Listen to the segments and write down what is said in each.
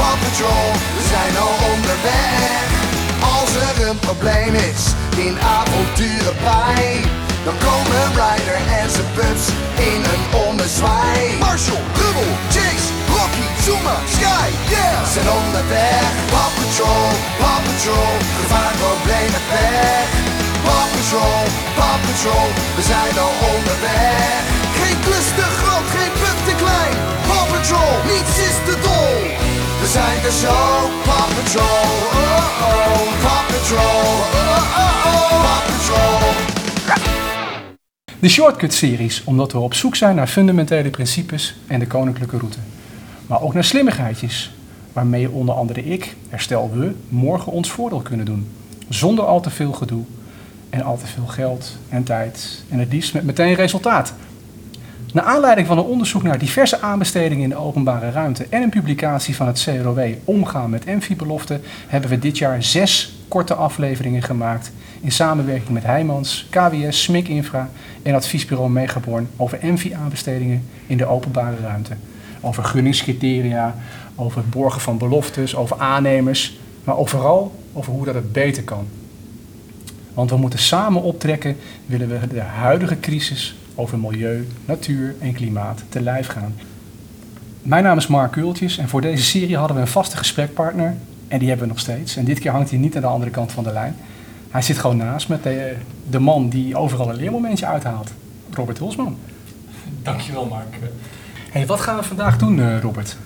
Paw Patrol, we zijn al onderweg. Als er een probleem is in avonturenpij, dan komen Ryder en zijn pups in een ommezwaai. Marshall, Rubble, Chase, Rocky, Zuma, Sky, yeah! Zijn onderweg, Paw Patrol, Paw Patrol, gevaar, problemen, weg. Paw Patrol, Paw Patrol, we zijn al onderweg. Geen klus te groot, geen pup te klein. Paw Patrol, niets is te dol. We zijn er zo, Paw Patrol, oh oh, Paw Patrol, oh oh oh, Paw Patrol. De Shortcut-series, omdat we op zoek zijn naar fundamentele principes en de koninklijke route. Maar ook naar slimmigheidjes, waarmee onder andere ik, herstel we, morgen ons voordeel kunnen doen. Zonder al te veel gedoe en al te veel geld en tijd en het liefst met meteen resultaat. Naar aanleiding van een onderzoek naar diverse aanbestedingen in de openbare ruimte en een publicatie van het CROW Omgaan met Envi-beloften hebben we dit jaar zes korte afleveringen gemaakt in samenwerking met Heijmans, KWS, Smik Infra en adviesbureau Megaborn over Envi-aanbestedingen in de openbare ruimte. Over gunningscriteria, over het borgen van beloftes, over aannemers, maar ook vooral over hoe dat het beter kan. Want we moeten samen optrekken, willen we de huidige crisis over milieu, natuur en klimaat te lijf gaan. Mijn naam is Mark Kultjes en voor deze serie hadden we een vaste gesprekpartner. En die hebben we nog steeds. En dit keer hangt hij niet aan de andere kant van de lijn. Hij zit gewoon naast met de, de man die overal een leermomentje uithaalt. Robert Hulsman. Dankjewel, Mark. Hey, wat gaan we vandaag doen, eh, Robert?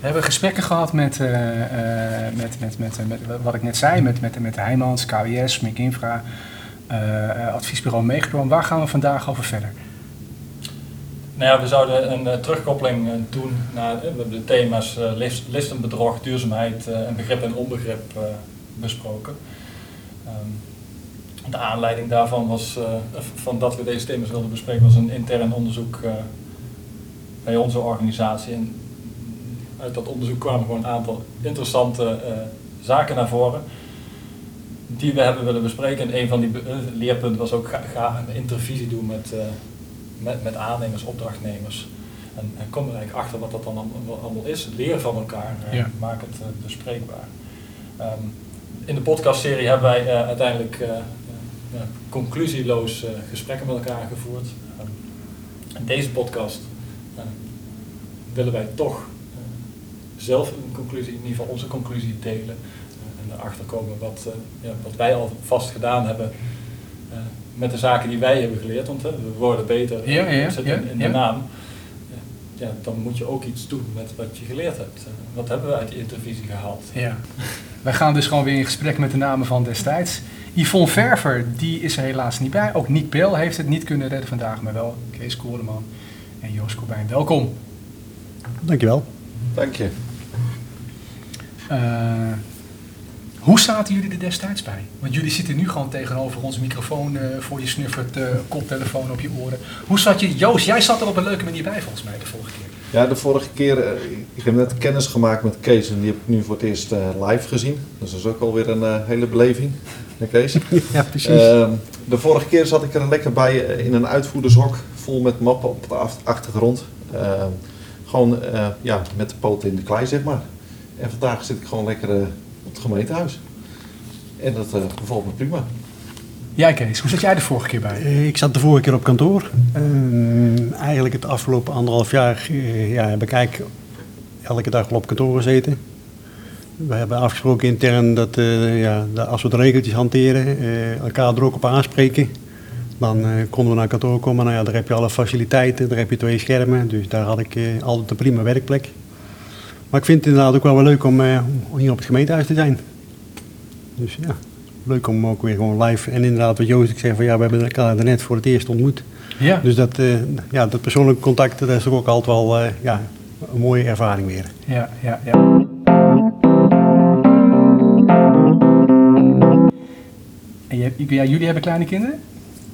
We hebben gesprekken gehad met, eh, eh, met, met, met, met, wat ik net zei, met, met, met Heijmans, KWS, Smik Infra, eh, adviesbureau Megaborn. Waar gaan we vandaag over verder? Nou ja, we zouden een eh, terugkoppeling eh, doen naar eh, de thema's eh, list, listenbedrog, duurzaamheid eh, en begrip en onbegrip eh, besproken. Ehm, de aanleiding daarvan was, eh, van dat we deze thema's wilden bespreken, was een intern onderzoek eh, bij onze organisatie. En uit dat onderzoek kwamen gewoon een aantal interessante eh, zaken naar voren die we hebben willen bespreken. En een van die eh, leerpunten was ook ga, ga een intervisie doen met, eh, met, met aannemers, opdrachtnemers. En, en kom er eigenlijk achter wat dat dan allemaal, is. Leer van elkaar, eh, Ja. maak het bespreekbaar. Ehm, in de podcastserie hebben wij uiteindelijk conclusieloos gesprekken met elkaar gevoerd. Ehm, in deze podcast willen wij toch zelf een conclusie, in ieder geval onze conclusie delen. Eh, en erachter komen wat, eh, ja, wat wij al vast gedaan hebben eh, met de zaken die wij hebben geleerd. Want hè, we worden beter, Ja, ja, dat zit ja, in, in ja. de naam. Ja, dan moet je ook iets doen met wat je geleerd hebt. Eh, wat hebben we uit die intervisie gehaald? Ja. Wij gaan dus gewoon weer in gesprek met de namen van destijds. Yvonne Verver, die is er helaas niet bij. Ook Nick Bel heeft het niet kunnen redden vandaag, maar wel Kees Koreman en Joost Corbijn. Welkom. Dankjewel. Dank je. Eh, hoe zaten jullie er destijds bij? Want jullie zitten nu gewoon tegenover onze microfoon eh, voor je snuffert, eh, koptelefoon op je oren. Hoe zat je? Joost, jij zat er op een leuke manier bij volgens mij de vorige keer. Ja, de vorige keer, eh, ik heb net kennis gemaakt met Kees en die heb ik nu voor het eerst live gezien. Dus dat is ook alweer een hele beleving. Hè, Kees? Ja, precies. Ehm, de vorige keer zat ik er lekker bij in een uitvoerdershok, vol met mappen op de achtergrond. Ehm, gewoon ja, met de poten in de klei, zeg maar. En vandaag zit ik gewoon lekker op het gemeentehuis. En dat eh, bevalt me prima. Jij Kees, hoe zat jij de vorige keer bij? Eh, ik zat de vorige keer op kantoor. Ehm, eigenlijk het afgelopen anderhalf jaar eh, ja, heb ik eigenlijk elke dag wel op kantoor gezeten. We hebben afgesproken intern dat, eh, ja, dat als we de regeltjes hanteren, eh, elkaar er ook op aanspreken. Dan eh, konden we naar kantoor komen. Nou ja, daar heb je alle faciliteiten, daar heb je twee schermen. Dus daar had ik eh, altijd een prima werkplek. Maar ik vind het inderdaad ook wel wel leuk om, eh, om hier op het gemeentehuis te zijn. Dus ja, leuk om ook weer gewoon live. En inderdaad, wat Joost ik zei van ja, we hebben elkaar net voor het eerst ontmoet. Ja. Dus dat, eh, ja, dat persoonlijke contact, dat is toch ook altijd wel eh, ja, een mooie ervaring weer. Ja, ja, ja. En je, ja, jullie hebben kleine kinderen?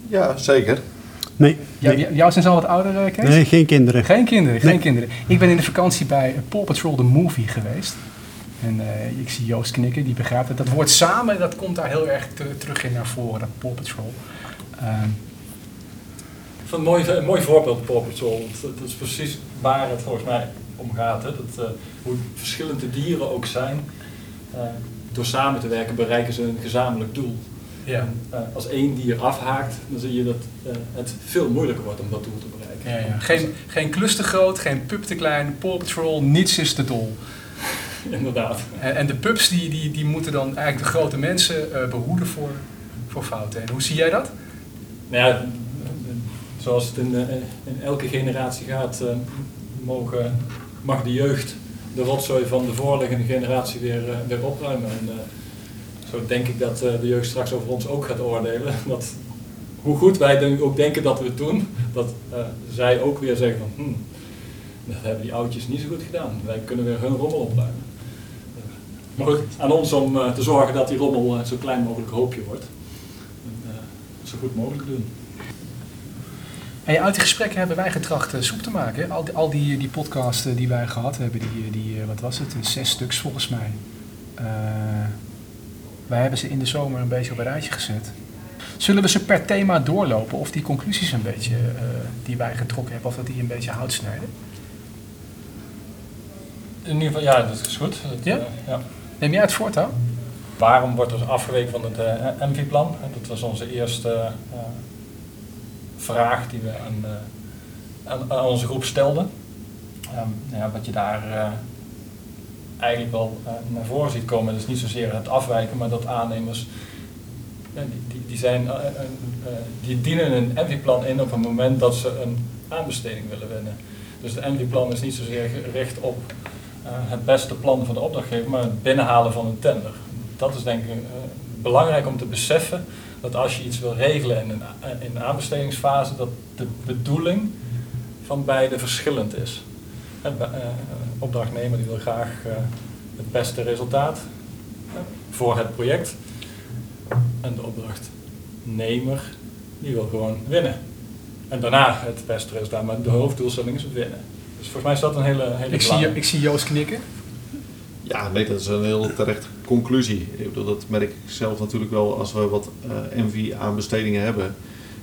Ja, zeker. Nee, Ja, nee, Jou zijn ze al wat ouder, eh, Kees? nee geen kinderen. Geen kinderen, geen Nee. kinderen. Ik ben in de vakantie bij Paw Patrol, de movie geweest. En eh, ik zie Joost knikken, die begrijpt het. Dat woord samen, dat komt daar heel erg te- terug in naar voren, dat Paw Patrol. Ehm, Ik vond het een mooi, een mooi voorbeeld, Paw Patrol. Dat is precies waar het volgens mij om gaat. Hè? Dat, eh, hoe verschillende dieren ook zijn, door samen te werken bereiken ze een gezamenlijk doel. Ja. En, eh, als één dier afhaakt, dan zie je dat eh, het veel moeilijker wordt om dat doel te bereiken. Ja, ja. Geen, geen klus te groot, geen pup te klein, Paw Patrol, niets is te dol. Inderdaad. En, en de pups die, die, die moeten dan eigenlijk de grote mensen eh, behoeden voor, voor fouten. En hoe zie jij dat? Nou ja, zoals het in, in elke generatie gaat, mogen, mag de jeugd de rotzooi van de voorliggende generatie weer, weer opruimen. En, zo denk ik dat eh, de jeugd straks over ons ook gaat oordelen. Dat, hoe goed wij ook denken dat we het doen, dat eh, zij ook weer zeggen van, hmm, dat hebben die oudjes niet zo goed gedaan. Wij kunnen weer hun rommel opruimen. Maar goed, aan ons om eh, te zorgen dat die rommel eh, zo klein mogelijk hoopje wordt. En, eh, zo goed mogelijk doen. En uit die gesprekken hebben wij getracht eh, soep te maken. Al die, al die, die podcasten die wij gehad hebben, die, die eh, wat was het, zes stuks volgens mij. Eh, wij hebben ze in de zomer een beetje op een rijtje gezet. Zullen we ze per thema doorlopen of die conclusies een beetje eh, die wij getrokken hebben, of dat die een beetje hout snijden? In ieder geval, ja, dat is goed. Dat, Ja? eh, ja. Neem jij het voortouw? Waarom wordt er afgeweken van het uh, MV-plan? Dat was onze eerste eh, vraag die we aan, eh, aan, aan onze groep stelden. Ehm, ja, wat je daar eh, eigenlijk wel eh, naar voren ziet komen, is niet zozeer het afwijken, maar dat aannemers die, die, zijn, eh, eh, die dienen een MV-plan in op het moment dat ze een aanbesteding willen winnen. Dus het MV-plan is niet zozeer gericht op het beste plan van de opdrachtgever, maar het binnenhalen van een tender. Dat is denk ik belangrijk om te beseffen dat als je iets wil regelen in een, in een aanbestedingsfase, dat de bedoeling van beide verschillend is. Een eh, opdrachtnemer die wil graag eh, het beste resultaat eh, voor het project. En de opdrachtnemer die wil gewoon winnen. En daarna het beste resultaat, maar de hoofddoelstelling is het winnen. Dus volgens mij is dat een hele, hele Ik zie, ik zie Joost knikken. Ja, nee, dat is een heel terechte conclusie. Ik bedoel, dat merk ik zelf natuurlijk wel als we wat eh MV-aanbestedingen hebben.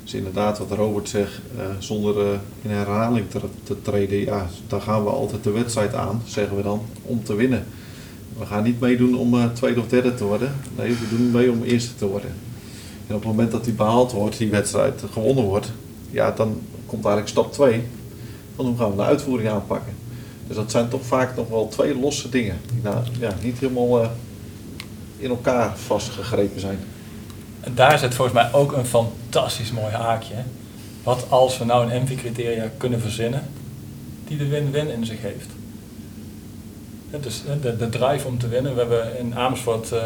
Dus inderdaad, wat Robert zegt, eh, zonder eh, in herhaling te, te treden, ja, dan gaan we altijd de wedstrijd aan, zeggen we dan, om te winnen. We gaan niet meedoen om eh, tweede of derde te worden. Nee, we doen mee om eerste te worden. En op het moment dat die behaald wordt, die wedstrijd gewonnen wordt, ja, dan komt eigenlijk stap 2. Van hoe gaan we de uitvoering aanpakken. Dus dat zijn toch vaak nog wel twee losse dingen. Die nou, ja, niet helemaal in elkaar vastgegrepen zijn. En daar zit volgens mij ook een fantastisch mooi haakje. Wat als we nou een MV-criteria kunnen verzinnen die de win-win in zich heeft. Dus de, de drive om te winnen. We hebben in Amersfoort eh,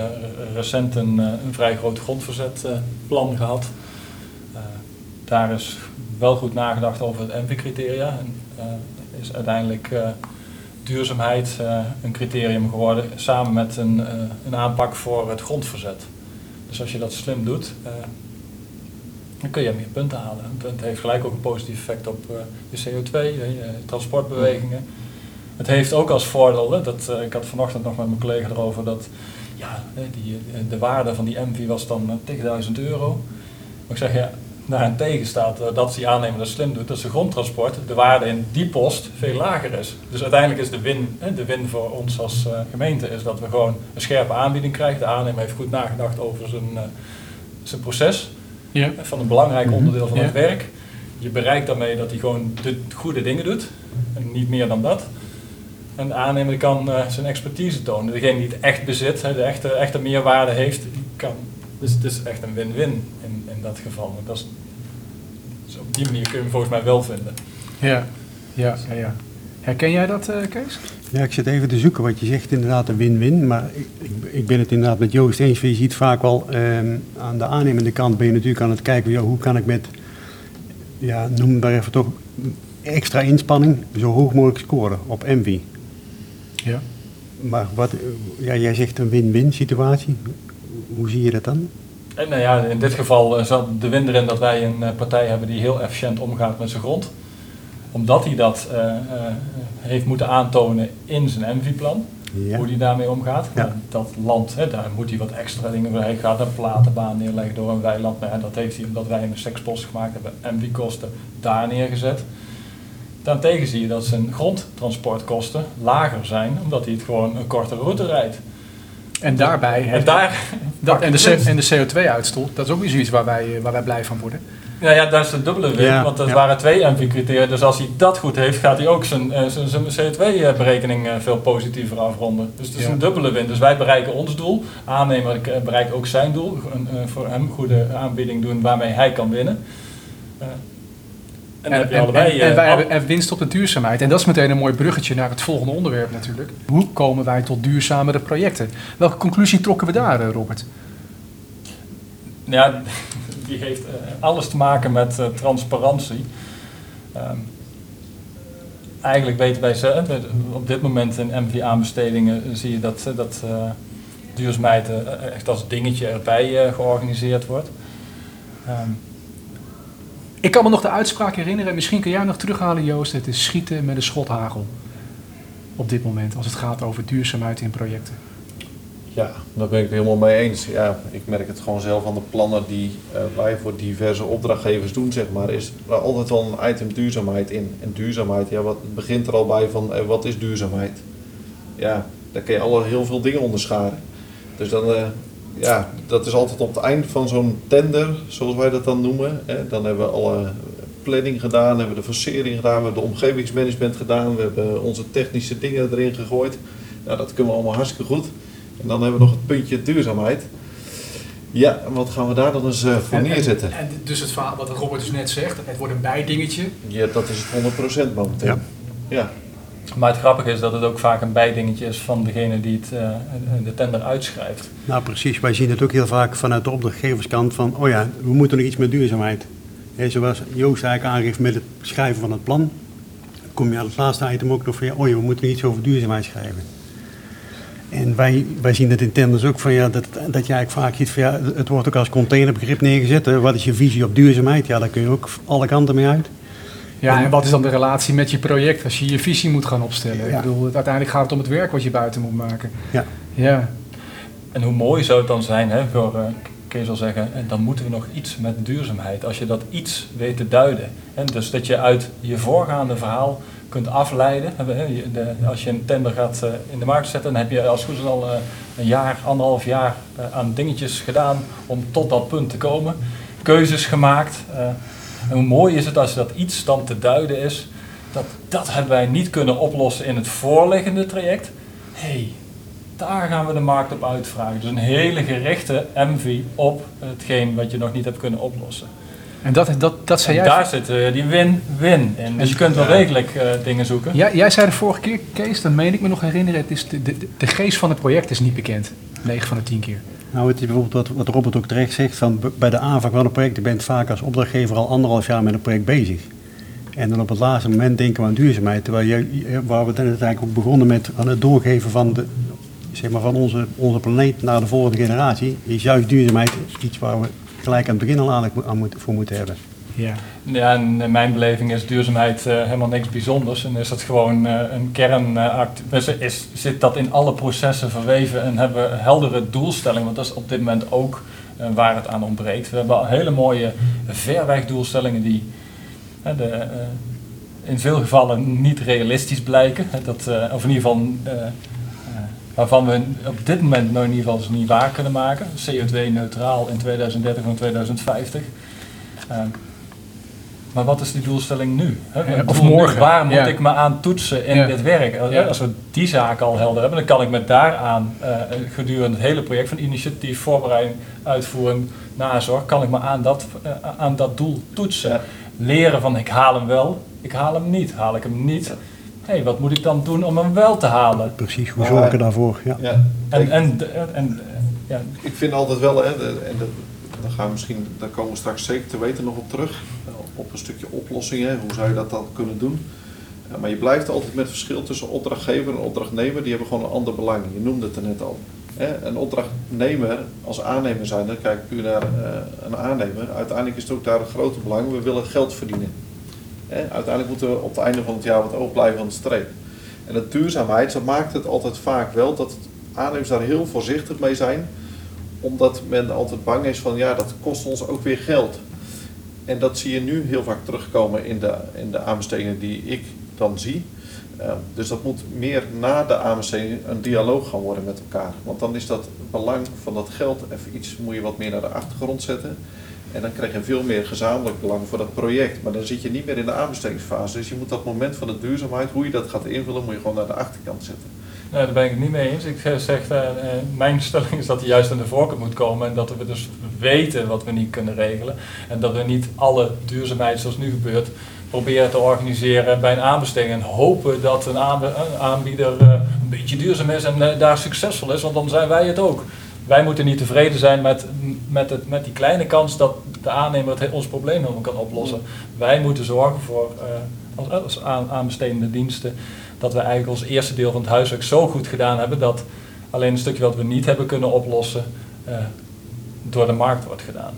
recent een, eh, een vrij groot grondverzetplan gehad. Eh, daar is wel goed nagedacht over het MV-criteria. Is uiteindelijk duurzaamheid een criterium geworden, samen met een, een aanpak voor het grondverzet. Dus als je dat slim doet, eh, dan kun je meer punten halen. Het, het heeft gelijk ook een positief effect op eh, je CO2, eh, je transportbewegingen. Het heeft ook als voordeel, dat, eh, ik had vanochtend nog met mijn collega erover, dat ja, die, de waarde van die MV was dan eh, tegen 1000 euro. Maar ik zeg ja, daarentegen staat eh, dat die aannemer dat slim doet, dat zijn grondtransport, de waarde in die post veel lager is. Dus uiteindelijk is de win, de win voor ons als eh, gemeente is dat we gewoon een scherpe aanbieding krijgen. De aannemer heeft goed nagedacht over zijn, eh, zijn proces Ja. van een belangrijk onderdeel van Ja. het werk. Je bereikt daarmee dat hij gewoon de goede dingen doet en niet meer dan dat. En de aannemer kan zijn expertise tonen. Degene die het echt bezit, de echte, echte meerwaarde heeft, die kan. Dus het is echt een win-win in, in dat geval. Dat is, dus op die manier kun je hem volgens mij wel vinden. Ja, ja, ja. ja. Herken jij dat, eh, Kees? Ja, ik zit even te zoeken wat je zegt, inderdaad een win-win. Maar ik, ik, ik ben het inderdaad met Joost eens. Je ziet vaak wel ehm, aan de aannemende kant ben je natuurlijk aan het kijken, ja, hoe kan ik met, ja, noem het maar even toch, extra inspanning zo hoog mogelijk scoren op MV. Ja. Maar wat, ja, jij zegt een win-win situatie. Hoe zie je dat dan? En nou ja, in dit geval eh, zat de win erin dat wij een eh, partij hebben die heel efficiënt omgaat met zijn grond. Omdat hij dat eh, eh, heeft moeten aantonen in zijn MV-plan, Ja. hoe hij daarmee omgaat. Ja. Nou, Dat land, hè, daar moet hij wat extra dingen voor. Hij gaat een platenbaan neerleggen door een weiland. Nou, ja, dat heeft hij omdat wij een sekspost gemaakt hebben, MV-kosten daar neergezet. Daarentegen zie je dat zijn grondtransportkosten lager zijn, omdat hij het gewoon een kortere route rijdt. En daarbij... En heeft- daar, dat, en, de, en de CO2-uitstoot, dat is ook weer zoiets waar wij, eh, waar wij blij van worden. Ja, ja, dat is de dubbele win, Ja, want dat ja. waren twee MV-criteria. Dus als hij dat goed heeft, gaat hij ook zijn, eh, zijn, zijn CO2-berekening eh, veel positiever afronden. Dus het is Ja. een dubbele win. Dus wij bereiken ons doel, aannemer bereikt ook zijn doel. Een, eh, voor hem goede aanbieding doen waarmee hij kan winnen. En dan heb je allebei... en, en eh, wij al- hebben en winst op de duurzaamheid. En dat is meteen een mooi bruggetje naar het volgende onderwerp natuurlijk. Hoe komen wij tot duurzamere projecten? Welke conclusie trokken we daar, eh, Robert? Ja, die heeft eh, alles te maken met transparantie. Ehm, eigenlijk weten wij ze, eh, op dit moment in MV-aanbestedingen zie je dat, dat duurzaamheid echt als dingetje erbij georganiseerd wordt. Ehm, Ik kan me nog de uitspraak herinneren, misschien kun jij nog terughalen Joost. Het is schieten met een schothagel. Op dit moment, als het gaat over duurzaamheid in projecten. Ja, daar ben ik het helemaal mee eens. Ja, ik merk het gewoon zelf aan de plannen die eh, wij voor diverse opdrachtgevers doen, zeg maar, is er altijd wel een item duurzaamheid in. En duurzaamheid, ja, wat begint er al bij van eh, wat is duurzaamheid? Ja, daar kun je al heel veel dingen onderscharen. Dus dan, eh, ja, dat is altijd op het eind van zo'n tender, zoals wij dat dan noemen. Hè. Dan hebben we alle planning gedaan, hebben we de versering gedaan, we hebben de omgevingsmanagement gedaan, we hebben onze technische dingen erin gegooid. Nou, dat kunnen we allemaal hartstikke goed. En dan hebben we nog het puntje duurzaamheid. Ja, en wat gaan we daar dan eens eh, voor En- en- neerzetten? En, dus het verhaal wat Robert dus net zegt, het wordt een bijdingetje. Ja, dat is het 100% momenteel. Ja. Ja. Maar het grappige is dat het ook vaak een bijdingetje is van degene die het, eh, de tender uitschrijft. Nou precies, wij zien het ook heel vaak vanuit de opdrachtgeverskant van, oh ja, we moeten nog iets met duurzaamheid. Hè, zoals Joost eigenlijk aangeeft met het schrijven van het plan, kom je aan het laatste item ook nog van, ja, oh ja, we moeten nog iets over duurzaamheid schrijven. En wij, wij zien het in tenders ook van, ja, dat, dat je eigenlijk vaak ziet van, ja, het wordt ook als containerbegrip neergezet. Wat is je visie op duurzaamheid? Ja, daar kun je ook alle kanten mee uit. Ja, en wat is dan de relatie met je project als je je visie moet gaan opstellen? Ja. Ik bedoel, het- uiteindelijk gaat het om het werk wat je buiten moet maken. Ja. Ja, En hoe mooi zou het dan zijn, hè, voor, eh, Kees zal zeggen, en dan moeten we nog iets met duurzaamheid. Als je dat iets weet te duiden. Hè, dus dat je uit je voorgaande verhaal kunt afleiden. Hè, je- de- als je een tender gaat eh, in de markt zetten, dan heb je als het goed is al eh, een jaar, anderhalf jaar eh, aan dingetjes gedaan om tot dat punt te komen. Keuzes gemaakt. En hoe mooi is het als dat iets dan te duiden is, dat dat hebben wij niet kunnen oplossen in het voorliggende traject. hey, daar gaan we de markt op uitvragen. Dus een hele gerichte MV op hetgeen wat je nog niet hebt kunnen oplossen. en dat, dat, dat zei En jij. daar zit eh, die win-win in. Dus je kunt wel degelijk eh, dingen zoeken. Ja, jij zei de vorige keer, Kees, dat meen ik me nog herinneren, het is de, de, de geest van het project is niet bekend. 9 van de 10 keer. Nou, het is bijvoorbeeld wat, wat Robert ook terecht zegt, van bij de aanvang van een project, je bent vaak als opdrachtgever al anderhalf jaar met een project bezig. En dan op het laatste moment denken we aan duurzaamheid, terwijl je, waar we dan uiteindelijk ook begonnen met aan het doorgeven van, de, zeg maar van onze, onze planeet naar de volgende generatie, is juist duurzaamheid iets waar we gelijk aan het begin al aandacht voor moeten hebben. Ja. Ja, en in mijn beleving is duurzaamheid eh, helemaal niks bijzonders. En is dat gewoon eh, een kernact. dus is, zit dat in alle processen verweven en hebben we heldere doelstellingen. Want dat is op dit moment ook eh, waar het aan ontbreekt. We hebben hele mooie verwegdoelstellingen die de, eh, in veel gevallen niet realistisch blijken. Dat, eh, of in ieder geval eh, eh, waarvan we op dit moment nog in ieder geval ze niet waar kunnen maken. CO2-neutraal in 2030 en 2050. Maar wat is die doelstelling nu? Hè? Of doel nu, morgen, Waar moet ja. ik me aan toetsen in Ja. dit werk? Als- Ja. Als we die zaak al helder hebben, dan kan ik me daaraan eh, gedurende het hele project van initiatief, voorbereiding, uitvoering, nazorg, kan ik me aan dat, eh, aan dat doel toetsen. Ja. Leren van ik haal hem wel, ik haal hem niet. Haal ik hem niet? Hey, wat moet ik dan doen om hem wel te halen? Precies, hoe zorg je daarvoor? Ja. Ja. En, Ik- en, en, eh, ja, Ik vind altijd wel, hè, de- en daar gaan we misschien, daar komen we straks zeker te weten nog op terug, eh, op een stukje oplossingen, hoe zou je dat dan kunnen doen. Maar je blijft altijd met verschil tussen opdrachtgever en opdrachtnemer, die hebben gewoon een ander belang. Je noemde het er net al. Een opdrachtnemer, als aannemer zijn, dan kijk ik puur naar eh, een aannemer. Uiteindelijk is het ook daar een grote belang, we willen geld verdienen. Uiteindelijk moeten we op het einde van het jaar wat oog blijven aan de streep. En de duurzaamheid, dat maakt het altijd vaak wel dat aannemers daar heel voorzichtig mee zijn omdat men altijd bang is van ja, dat kost ons ook weer geld. En dat zie je nu heel vaak terugkomen in de, in de aanbestedingen die ik dan zie. Uh, dus dat moet meer na de aanbesteding een dialoog gaan worden met elkaar. Want dan is dat belang van dat geld even iets, moet je wat meer naar de achtergrond zetten. En dan krijg je veel meer gezamenlijk belang voor dat project. Maar dan zit je niet meer in de aanbestedingsfase. Dus je moet dat moment van de duurzaamheid, hoe je dat gaat invullen, moet je gewoon naar de achterkant zetten. Nee, daar ben ik het niet mee eens. Ik zeg, uh, mijn stelling is dat hij juist aan de voorkant moet komen en dat we dus weten wat we niet kunnen regelen. En dat we niet alle duurzaamheid zoals nu gebeurt proberen te organiseren bij een aanbesteding en hopen dat een, aanbieder uh, een beetje duurzaam is en daar succesvol is, want dan zijn wij het ook. Wij moeten niet tevreden zijn met, met, het, met die kleine kans dat de aannemer het, ons probleem kan oplossen. Wij moeten zorgen voor, als, als aan, aanbestedende diensten, dat we eigenlijk ons eerste deel van het huiswerk zo goed gedaan hebben dat alleen een stukje wat we niet hebben kunnen oplossen uh, door de markt wordt gedaan.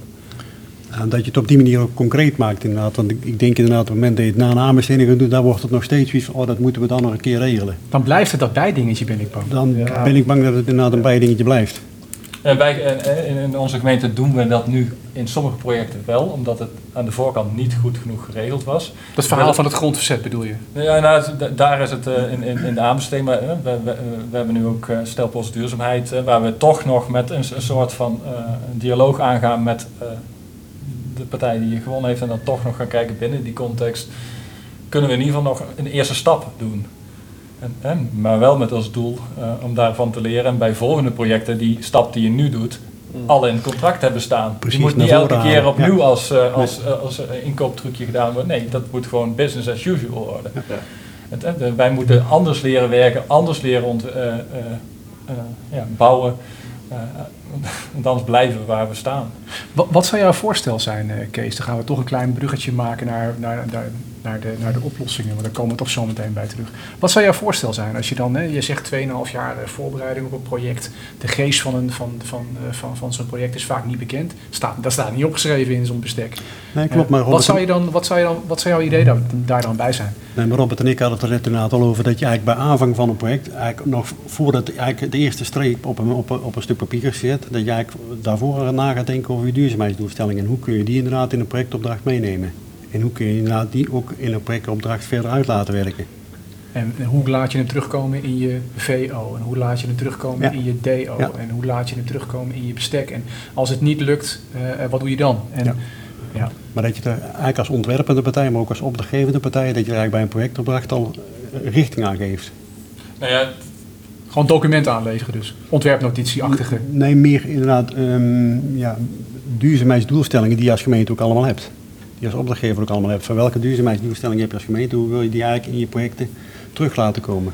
En dat je het op die manier ook concreet maakt inderdaad. Want ik, ik denk inderdaad op het moment dat je het na een aanbesteding gaat doen, dan wordt het nog steeds iets van, oh dat moeten we dan nog een keer regelen. Dan blijft het dat bijdingetje, ben ik bang. Dan ben ik bang dat het inderdaad een bijdingetje blijft. En wij, in onze gemeente doen we dat nu in sommige projecten wel, omdat het aan de voorkant niet goed genoeg geregeld was. Dat verhaal van het grondverzet bedoel je? Ja, nou, daar is het in, in, in de aanbesteding. Maar, we, we, we, hebben nu ook stelpost duurzaamheid, waar we toch nog met een, een soort van uh, dialoog aangaan met uh, de partij die gewonnen heeft en dan toch nog gaan kijken binnen die context. Kunnen we in ieder geval nog een eerste stap doen. En, en, maar wel met als doel uh, om daarvan te leren en bij volgende projecten die stap die je nu doet, mm. al in het contract hebben staan. Precies, je moet niet elke keer opnieuw ja. als, uh, als, uh, als inkooptrucje gedaan worden. Nee, dat moet gewoon business as usual worden. Ja. Het, het, wij moeten anders leren werken, anders leren ont, ja, bouwen. anders blijven we waar we staan. Wat, wat zou jouw voorstel zijn, Kees? Dan gaan we toch een klein bruggetje maken naar, naar, naar naar de, naar de oplossingen, want daar komen we toch zo meteen bij terug. Wat zou jouw voorstel zijn als je dan, hè, je zegt 2,5 jaar voorbereiding op een project, de geest van, een, van, van, van, van zo'n project is vaak niet bekend, staat, dat staat niet opgeschreven in zo'n bestek. Nee, klopt, maar wat, zou je dan, wat, zou je dan, wat zou jouw idee daar, daar dan bij zijn? Nee, maar Robert en ik hadden het er net inderdaad al over dat je eigenlijk bij aanvang van een project, eigenlijk nog voordat eigenlijk de eerste streep op een, op een, op een stuk papier zit, dat je eigenlijk daarvoor na gaat denken over je duurzaamheidsdoelstellingen en hoe kun je die inderdaad in een projectopdracht meenemen. En hoe kun je die ook in een projectopdracht verder uit laten werken? En hoe laat je hem terugkomen in je VO? En hoe laat je hem terugkomen ja. in je DO? Ja. En hoe laat je hem terugkomen in je bestek? En als het niet lukt, uh, wat doe je dan? En, ja. ja. Maar dat je er eigenlijk als ontwerpende partij, maar ook als opdrachtgevende partij, dat je er eigenlijk bij een projectopdracht al richting aan geeft. Nou ja, gewoon documenten aanleveren dus. Ontwerpnotitieachtige. Nee, meer inderdaad um, ja, duurzaamheidsdoelstellingen die je als gemeente ook allemaal hebt die als opdrachtgever ook allemaal hebt. Van welke duurzaamheidsdoelstelling heb je als gemeente? Hoe wil je die eigenlijk in je projecten terug laten komen?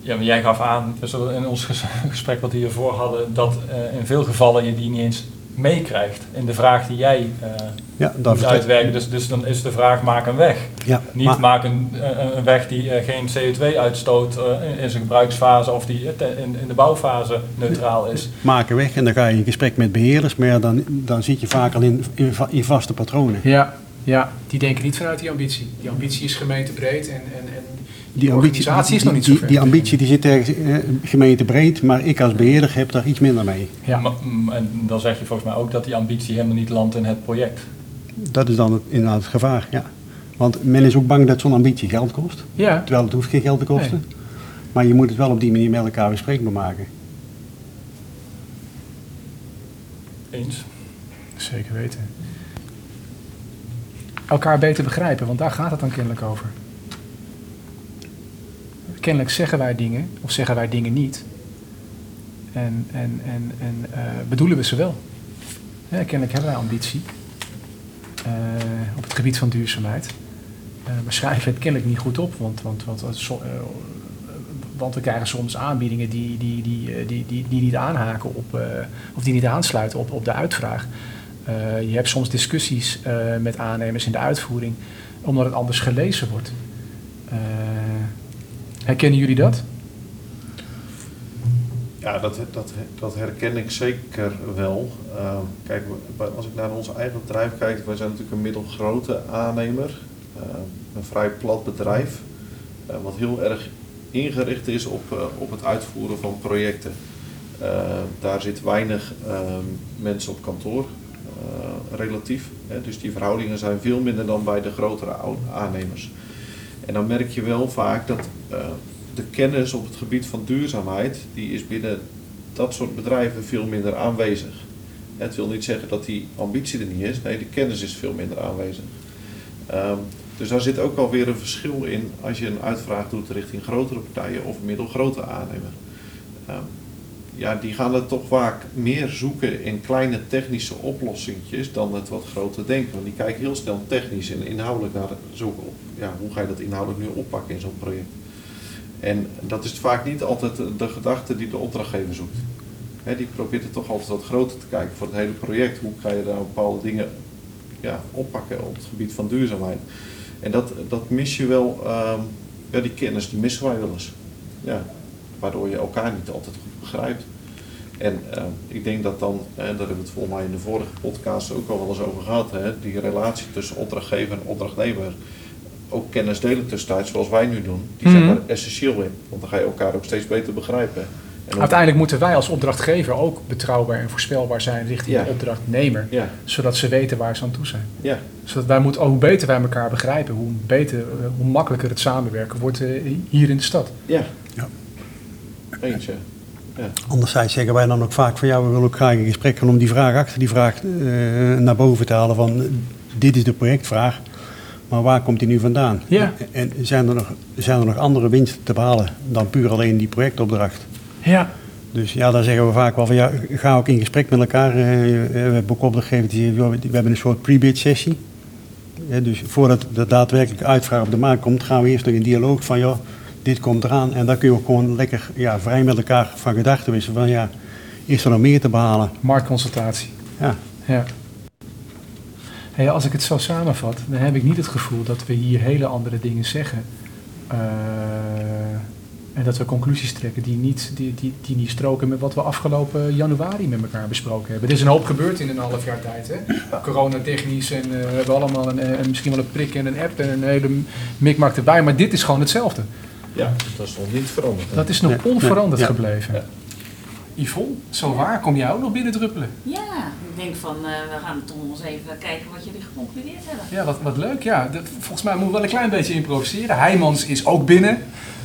Ja, maar jij gaf aan, dus in ons gesprek wat we hiervoor hadden, dat uh, in veel gevallen je die niet eens meekrijgt in de vraag die jij uh, ja, moet uitwerken. Dus, dus dan is de vraag, maak een weg. Ja, niet maar, maak een, een weg die uh, geen CO2 uitstoot in zijn gebruiksfase of die in, in de bouwfase neutraal is. Maak een weg en dan ga je in gesprek met beheerders, maar dan, dan zit je vaak al in, in, in vaste patronen. Ja, ja, die denken niet vanuit die ambitie. Die ambitie is gemeentebreed en, en, en die, die organisatie is nog niet zo die, ver. Die ambitie die zit ergens eh, gemeentebreed, maar ik als beheerder heb daar iets minder mee. Ja. Maar, en dan zeg je volgens mij ook dat die ambitie helemaal niet landt in het project. Dat is dan het, inderdaad het gevaar, ja. Want men is ook bang dat zo'n ambitie geld kost. Ja. Terwijl het hoeft geen geld te kosten. Nee. Maar je moet het wel op die manier met elkaar bespreekbaar maken. Eens. Zeker weten elkaar beter begrijpen, want daar gaat het dan kennelijk over. Kennelijk zeggen wij dingen, of zeggen wij dingen niet. En, en, en, en uh, bedoelen we ze wel. Kennelijk hebben wij ambitie uh, op het gebied van duurzaamheid. Uh, schrijven het kennelijk niet goed op, want, want, want, want we krijgen soms aanbiedingen die, die, die, die, die, die niet aanhaken op, of die niet aansluiten op, op de uitvraag. Uh, je hebt soms discussies uh, met aannemers in de uitvoering, omdat het anders gelezen wordt. Uh, herkennen jullie dat? Ja, dat, dat, dat herken ik zeker wel. kijk, als ik naar ons eigen bedrijf kijk, wij zijn natuurlijk een middelgrote aannemer. een vrij plat bedrijf, wat heel erg ingericht is op, op het uitvoeren van projecten. daar zit weinig mensen op kantoor. Eh, relatief. Hè, dus die verhoudingen zijn veel minder dan bij de grotere aannemers. En dan merk je wel vaak dat eh, de kennis op het gebied van duurzaamheid, die is binnen dat soort bedrijven veel minder aanwezig. Het wil niet zeggen dat die ambitie er niet is, nee, de kennis is veel minder aanwezig. Ehm, dus daar zit ook alweer een verschil in als je een uitvraag doet richting grotere partijen of middelgrote aannemer. Ehm, ja, die gaan het toch vaak meer zoeken in kleine technische oplossingjes dan het wat grote denken. Want die kijken heel snel technisch en inhoudelijk naar. Ja, hoe ga je dat inhoudelijk nu oppakken in zo'n project? En dat is vaak niet altijd de gedachte die de opdrachtgever zoekt. Die probeert het toch altijd wat groter te kijken voor het hele project. Hoe ga je daar bepaalde dingen ja, oppakken op het gebied van duurzaamheid? En dat, dat mis je wel, ehm, ja, die kennis die missen wij wel eens. Ja, waardoor je elkaar niet altijd goed begrijpt. En ehm, ik denk dat dan, hè, daar hebben we het volgens mij in de vorige podcast ook al wel eens over gehad, hè, die relatie tussen opdrachtgever en opdrachtnemer, ook kennis delen tussentijds zoals wij nu doen, die zijn Mhm. daar essentieel in. Want dan ga je elkaar ook steeds beter begrijpen. En Uiteindelijk moeten wij als opdrachtgever ook betrouwbaar en voorspelbaar zijn richting Ja. de opdrachtnemer. Ja, Zodat ze weten waar ze aan toe zijn. ja, Zodat wij moeten, hoe beter wij elkaar begrijpen, hoe, beter, eh, hoe makkelijker het samenwerken wordt eh, hier in de stad. ja. Ja. Eens, ja. ja. Anderzijds zeggen wij dan ook vaak van ja, we willen ook graag in gesprek gaan om die vraag achter die vraag eh, naar boven te halen van dit is de projectvraag, maar waar komt die nu vandaan? Ja. En zijn er, nog, zijn er nog andere winsten te behalen dan puur alleen die projectopdracht? Ja. Dus ja, daar zeggen we vaak wel van ja, ga ook in gesprek met elkaar. Eh, we hebben ook opdrachtgevers die we hebben een soort pre-bid sessie. Ja, dus voordat de daadwerkelijke uitvraag op de markt komt, gaan we eerst nog in dialoog van joh, dit komt eraan. En dan kun je ook gewoon lekker ja, vrij met elkaar van gedachten wisselen van ja, is er nog meer te behalen? Marktconsultatie. Ja, Ja. Hey, als ik het zo samenvat, dan heb ik niet het gevoel dat we hier hele andere dingen zeggen. Eh, en dat we conclusies trekken die niet, die, die, die niet stroken met wat we afgelopen januari met elkaar besproken hebben. Er is een hoop gebeurd in een half jaar tijd. Hè? Coronatechnisch en eh, we hebben allemaal een, eh, misschien wel een prik en een app en een hele mikmak erbij. Maar dit is gewoon hetzelfde. Ja, dat is nog niet veranderd. hè. Dat is nog Nee, onveranderd nee, gebleven. Ja. Yvonne, zo waar kom jij ook nog binnen druppelen? Ja, ik denk van, eh, we gaan toch eens even kijken wat jullie geconcludeerd hebben. Ja, wat, wat leuk. Ja, De- volgens mij moeten we wel een klein beetje improviseren. Heijmans is ook binnen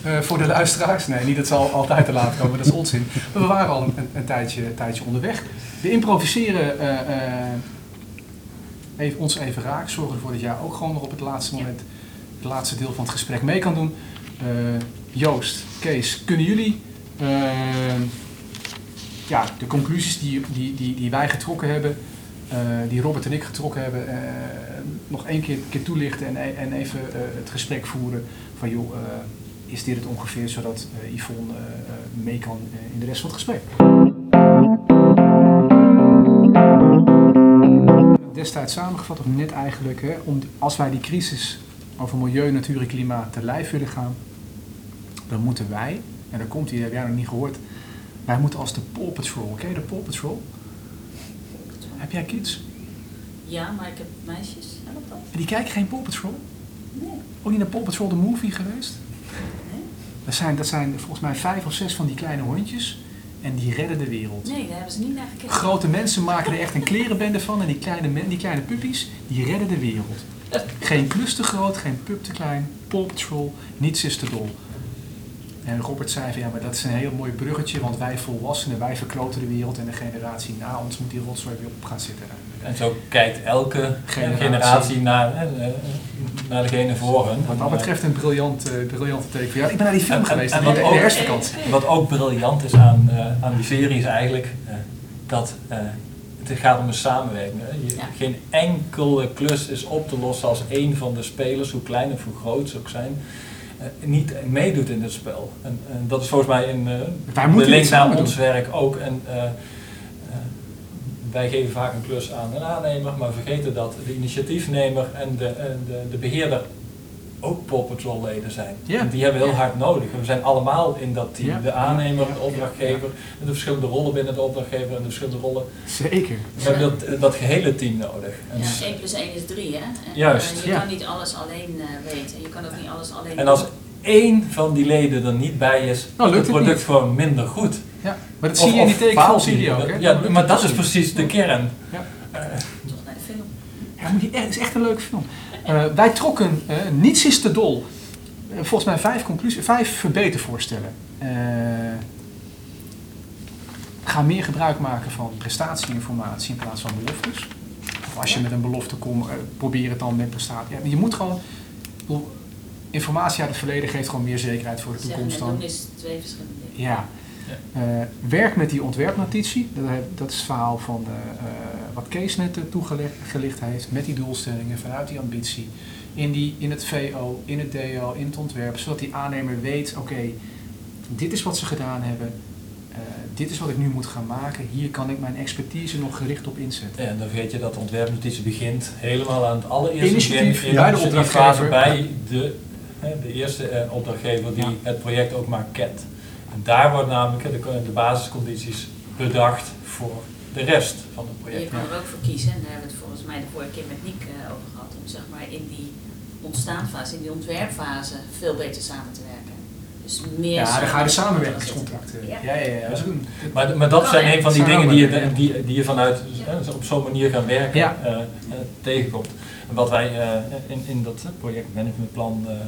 eh, voor de luisteraars. Nee, niet dat ze al, altijd te laat komen, dat is onzin. Maar we waren al een, een, een tijdje, een tijdje onderweg. We improviseren eh, eh, even, ons even raak. Zorgen ervoor dat jij ook gewoon nog op het laatste moment het laatste deel van het gesprek mee kan doen. Eh, Joost, Kees, kunnen jullie eh, ja, de conclusies die, die, die, die wij getrokken hebben, eh, die Robert en ik getrokken hebben, nog één keer, keer toelichten en, e- en even het gesprek voeren van joh, is dit het ongeveer zodat Yvonne mee kan in de rest van het gesprek. Destijds samengevat, of net eigenlijk, hè, om, als wij die crisis over milieu, natuur en klimaat te lijf willen gaan, dan moeten wij, en daar komt die, heb jij nog niet gehoord, wij moeten als de Paw Patrol, ken je de Paw Patrol? Heb jij kids? Ja, maar ik heb meisjes, helpt dat? En die kijken geen Paw Patrol? Nee. Ook niet naar Paw Patrol de movie geweest? Nee? Dat zijn, dat zijn volgens mij vijf of zes van die kleine hondjes en die redden de wereld. Nee, daar hebben ze niet naar gekeken. Grote mensen maken er echt een klerenbende van en die kleine, die kleine puppies, die redden de wereld. Geen klus te groot, geen pup te klein, Paw Patrol, niets is te dol. En Robert zei van ja, maar dat is een heel mooi bruggetje, want wij volwassenen, wij verkloten de wereld en de generatie na ons moet die rotzooi weer op gaan zitten. En zo kijkt elke Generatie. generatie, naar, eh, eh, naar degene voor hun. Wat dat betreft een briljant, eh, briljante teken voor jou. Ik ben naar die film En- en- geweest en wat de, ook- de herfstvakantie. Wat ook briljant is aan, eh, aan die serie is eigenlijk eh, dat eh, het gaat om een samenwerking. Hè. Je- Ja. Geen enkele klus is op te lossen als één van de spelers, hoe klein of hoe groot ze ook zijn, eh, niet meedoet in het spel. En, en dat is volgens mij in eh, Wij de moeten link naar ons doen. werk ook. En, eh, eh, wij geven vaak een klus aan een aannemer, maar vergeten dat de initiatiefnemer en de, en de, de beheerder ook Paw Patrol leden zijn. Ja. En die hebben we heel Ja. hard nodig. En we zijn allemaal in dat team. Ja. De aannemer, Ja. de opdrachtgever, en de verschillende rollen binnen de opdrachtgever en de verschillende rollen. Zeker. We hebben dat, dat gehele team nodig. En, Ja, 1 plus 1 is 3, hè? En, Juist, eh, je ja. kan niet alles alleen eh, weten. Je kan ook niet alles alleen en als één van die leden er niet bij is, Nou, lukt het product niet. gewoon minder goed. Ja, maar dat Of- zie je in die of tekenfilm faalt zie je die. ook, hè? Ja, maar dat is precies de kern. Ja. Eh, Ja, moet je echt, het is echt een leuke film. Eh, wij trokken, eh, niets is te dol. Eh, volgens mij vijf, conclusies, vijf verbetervoorstellen. Eh ga meer gebruik maken van prestatieinformatie in plaats van beloftes. Of als je met een belofte komt, eh, probeer het dan met prestatie. Ja, je moet gewoon, bedoel, informatie uit het verleden geeft gewoon meer zekerheid voor de toekomst dan. is twee verschillende dingen. Ja. Eh, werk met die ontwerpnotitie. Dat, dat is het verhaal van eh, wat Kees net eh, toegelicht heeft. Met die doelstellingen, vanuit die ambitie. In, die, in het VO, in het DO, in het ontwerp. Zodat die aannemer weet, oké, dit is wat ze gedaan hebben. Eh, dit is wat ik nu moet gaan maken. Hier kan ik mijn expertise nog gericht op inzetten. En dan vergeet je dat de ontwerpnotitie begint helemaal aan het allereerste Initiatief begin, bij de opdrachtgever. bij de, de eerste eh, opdrachtgever die Ja. het project ook maar kent. En daar wordt namelijk de, de basiscondities bedacht voor de rest van het Je project. kan er ook voor kiezen, en daar hebben we het volgens mij de vorige keer met Niek eh, over gehad, om zeg maar in die ontstaanfase, in die ontwerpfase, veel beter samen te werken. Dus meer Ja, dan ga je de samen- samenwerkingscontracten. Ja. Ja, ja, ja. Dat is een- Maar, maar dat Kan, zijn een van die dingen die je, die, die je vanuit hè, op zo'n manier gaan werken Ja. eh, eh, tegenkomt. En wat wij eh, in, in dat eh, projectmanagementplan eh, eh,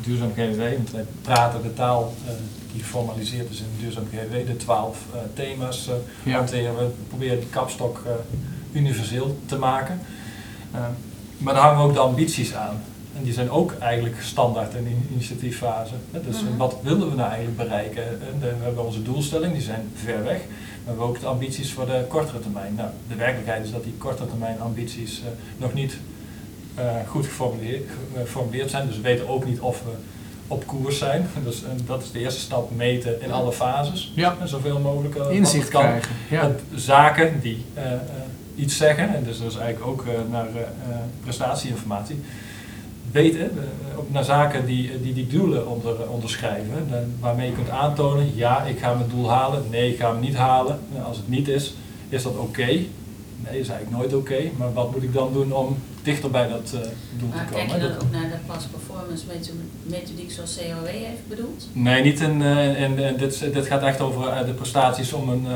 Duurzaam GWW, want wij praten de taal eh, die geformaliseerd is in Duurzaam GWW, de twaalf eh, thema's eh, Ja. hanteren we. We proberen die kapstok eh, universeel te maken. Eh, maar daar hangen ook de ambities aan. En die zijn ook eigenlijk standaard in de initiatieffase. Hè, Dus Mhm. wat willen we nou eigenlijk bereiken? En de- we hebben onze doelstelling, die zijn ver weg. Maar we hebben ook de ambities voor de kortere termijn. Nou, de werkelijkheid is dat die kortere termijn ambities eh, nog niet eh, goed geformuleerd, geformuleerd zijn. Dus we weten ook niet of we op koers zijn. Dus dat is de eerste stap, meten in alle fases. Ja. En zoveel mogelijk eh, Inzicht kan krijgen. Ja. zaken die eh, iets zeggen, en dus dat is eigenlijk ook naar prestatieinformatie, weten, op naar zaken die, die die doelen onder, onderschrijven, waarmee je kunt aantonen, ja, ik ga mijn doel halen, nee, ik ga hem niet halen. En als het niet is, is dat oké? Nee, is eigenlijk nooit oké, maar wat moet ik dan doen om dichter bij dat eh, doel te Maar komen? kijk je dan Dat- ook naar de past performance metho- methodiek zoals COW heeft bedoeld? Nee, niet in, in, in dit, dit gaat echt over eh, de prestaties om een,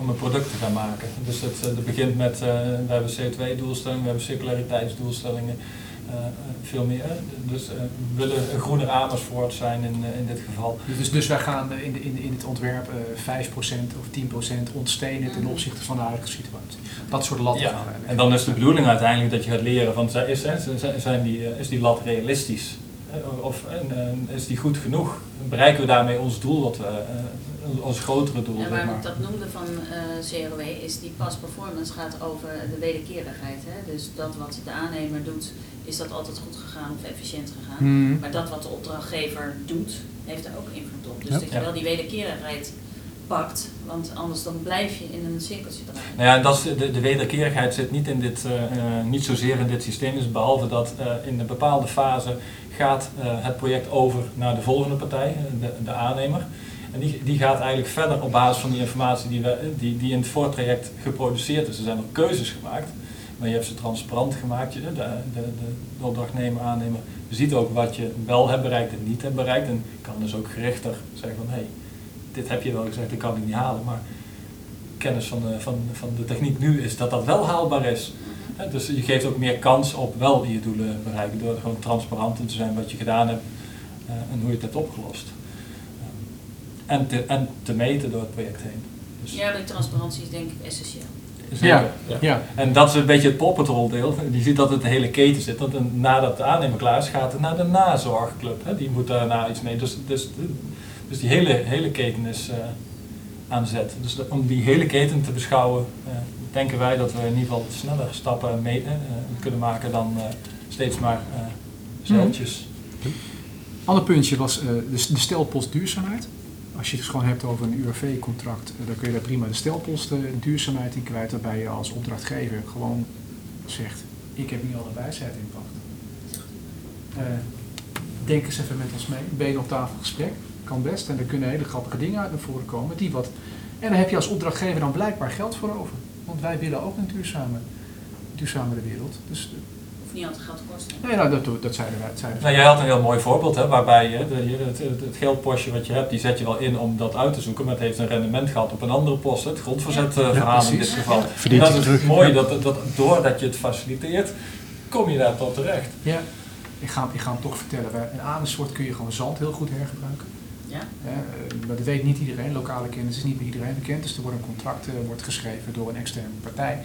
om een product te gaan maken. Dus het, dat begint met, we hebben CO2-doelstellingen, we hebben circulariteitsdoelstellingen, veel meer. Dus eh, we willen een groener Amersfoort zijn in, eh, in dit geval. Dus, dus wij gaan eh, in, de, in, in het ontwerp eh 5% of 10% ontstenen ten opzichte van de huidige situatie. Dat soort latten Ja, gaan en dan is de bedoeling uiteindelijk dat je gaat leren van, is, hè, zijn- die, eh, is die lat realistisch? Eh, Of en, eh, is die goed genoeg? Bereiken we daarmee ons doel, wat we, ons grotere doel, En waarom maar. ik dat noemde van CRW is die past performance gaat over de wederkerigheid. Hè? Dus dat wat de aannemer doet, is dat altijd goed gegaan of efficiënt gegaan. Hmm. Maar dat wat de opdrachtgever doet, heeft er ook invloed op. Dus Ja. dat je wel die wederkerigheid pakt, want anders dan blijf je in een cirkeltje draaien. Nou ja, dat is de, de wederkerigheid zit niet, in dit, eh, eh, niet zozeer in dit systeem, dus behalve dat in een bepaalde fase gaat het project over naar de volgende partij, de, de aannemer. Die, die gaat eigenlijk verder op basis van die informatie die, we, die, die in het voortraject geproduceerd is. Er zijn ook keuzes gemaakt, maar je hebt ze transparant gemaakt. De, de, de, de opdrachtnemer, aannemer, ziet ook wat je wel hebt bereikt en niet hebt bereikt. En kan dus ook gerichter zeggen van, hé, hey, dit heb je wel gezegd, dit kan ik niet halen, maar kennis van de, van, van de techniek nu is dat dat wel haalbaar is. Dus je geeft ook meer kans op wel je doelen bereiken door gewoon transparant te zijn wat je gedaan hebt eh, en hoe je het hebt opgelost. En, te, en te meten door het project heen. Dus, Ja, die transparantie is denk ik essentieel. Ja, ja. En dat is een beetje het Paw deel. Je ziet dat het de hele keten zit. Want nadat de aannemer klaar is, gaat het naar de nazorgclub. Hè. Die moet daarna iets mee. Dus, dus, dus die hele, hele keten is eh, aan zet. Dus de- om die hele keten te beschouwen, eh, denken wij dat we in ieder geval sneller stappen mee, eh, kunnen maken dan eh, steeds maar eh zeiltjes. Ander puntje was eh, de, de stelpost duurzaamheid. Als je het gewoon hebt over een URV-contract, eh, dan kun je daar prima de stelpost eh, duurzaamheid in kwijt. Waarbij je als opdrachtgever gewoon zegt, ik heb hier alle wijsheid in pacht. Eh, denk eens even met ons mee. Benen op tafel gesprek. Kan best. En er kunnen hele grappige dingen uit naar voren komen. Die wat, en daar heb je als opdrachtgever dan blijkbaar geld voor over. Want wij willen ook een duurzame, duurzamere wereld. Dus hoeft niet altijd geld te kosten. Nee, nou, dat, dat zeiden wij. Dat zeiden Nou, jij had een heel mooi voorbeeld, hè, waarbij je, de, het, het, het geldpostje wat je hebt, die zet je wel in om dat uit te zoeken, maar het heeft een rendement gehad op een andere post, het grondverzetverhaal in dit geval. Verdient dat het is terug. mooi, Ja. dat, dat doordat je het faciliteert, kom je daar tot terecht. Ja, ik ga, ik ga hem toch vertellen. In Amersfoort kun je gewoon zand heel goed hergebruiken. Ja? Hè, eh, maar dat weet niet iedereen. Lokale kennis is niet bij iedereen bekend. Dus er wordt een contract eh, wordt geschreven door een externe partij.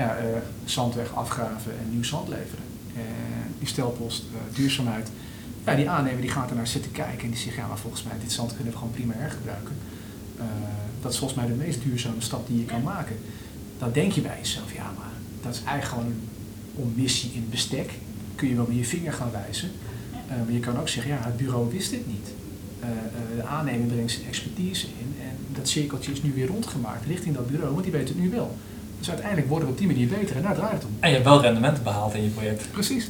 Ja, eh, zandweg afgraven en nieuw zand leveren. Eh, die stelpost eh, duurzaamheid. Ja, die aannemer die gaat er naar zitten kijken en die zegt, ja, maar volgens mij dit zand kunnen we gewoon prima hergebruiken. Dat is volgens mij de meest duurzame stap die je kan maken. Dan denk je bij jezelf, ja, maar dat is eigenlijk gewoon een omissie in bestek. Kun je wel met je vinger gaan wijzen. Maar je kan ook zeggen, ja, het bureau wist dit niet. De aannemer brengt zijn expertise in en dat cirkeltje is nu weer rondgemaakt richting dat bureau, want die weet het nu wel. Dus uiteindelijk worden we op die manier beter en daar draait het om. En je hebt wel rendementen behaald in je project. Precies.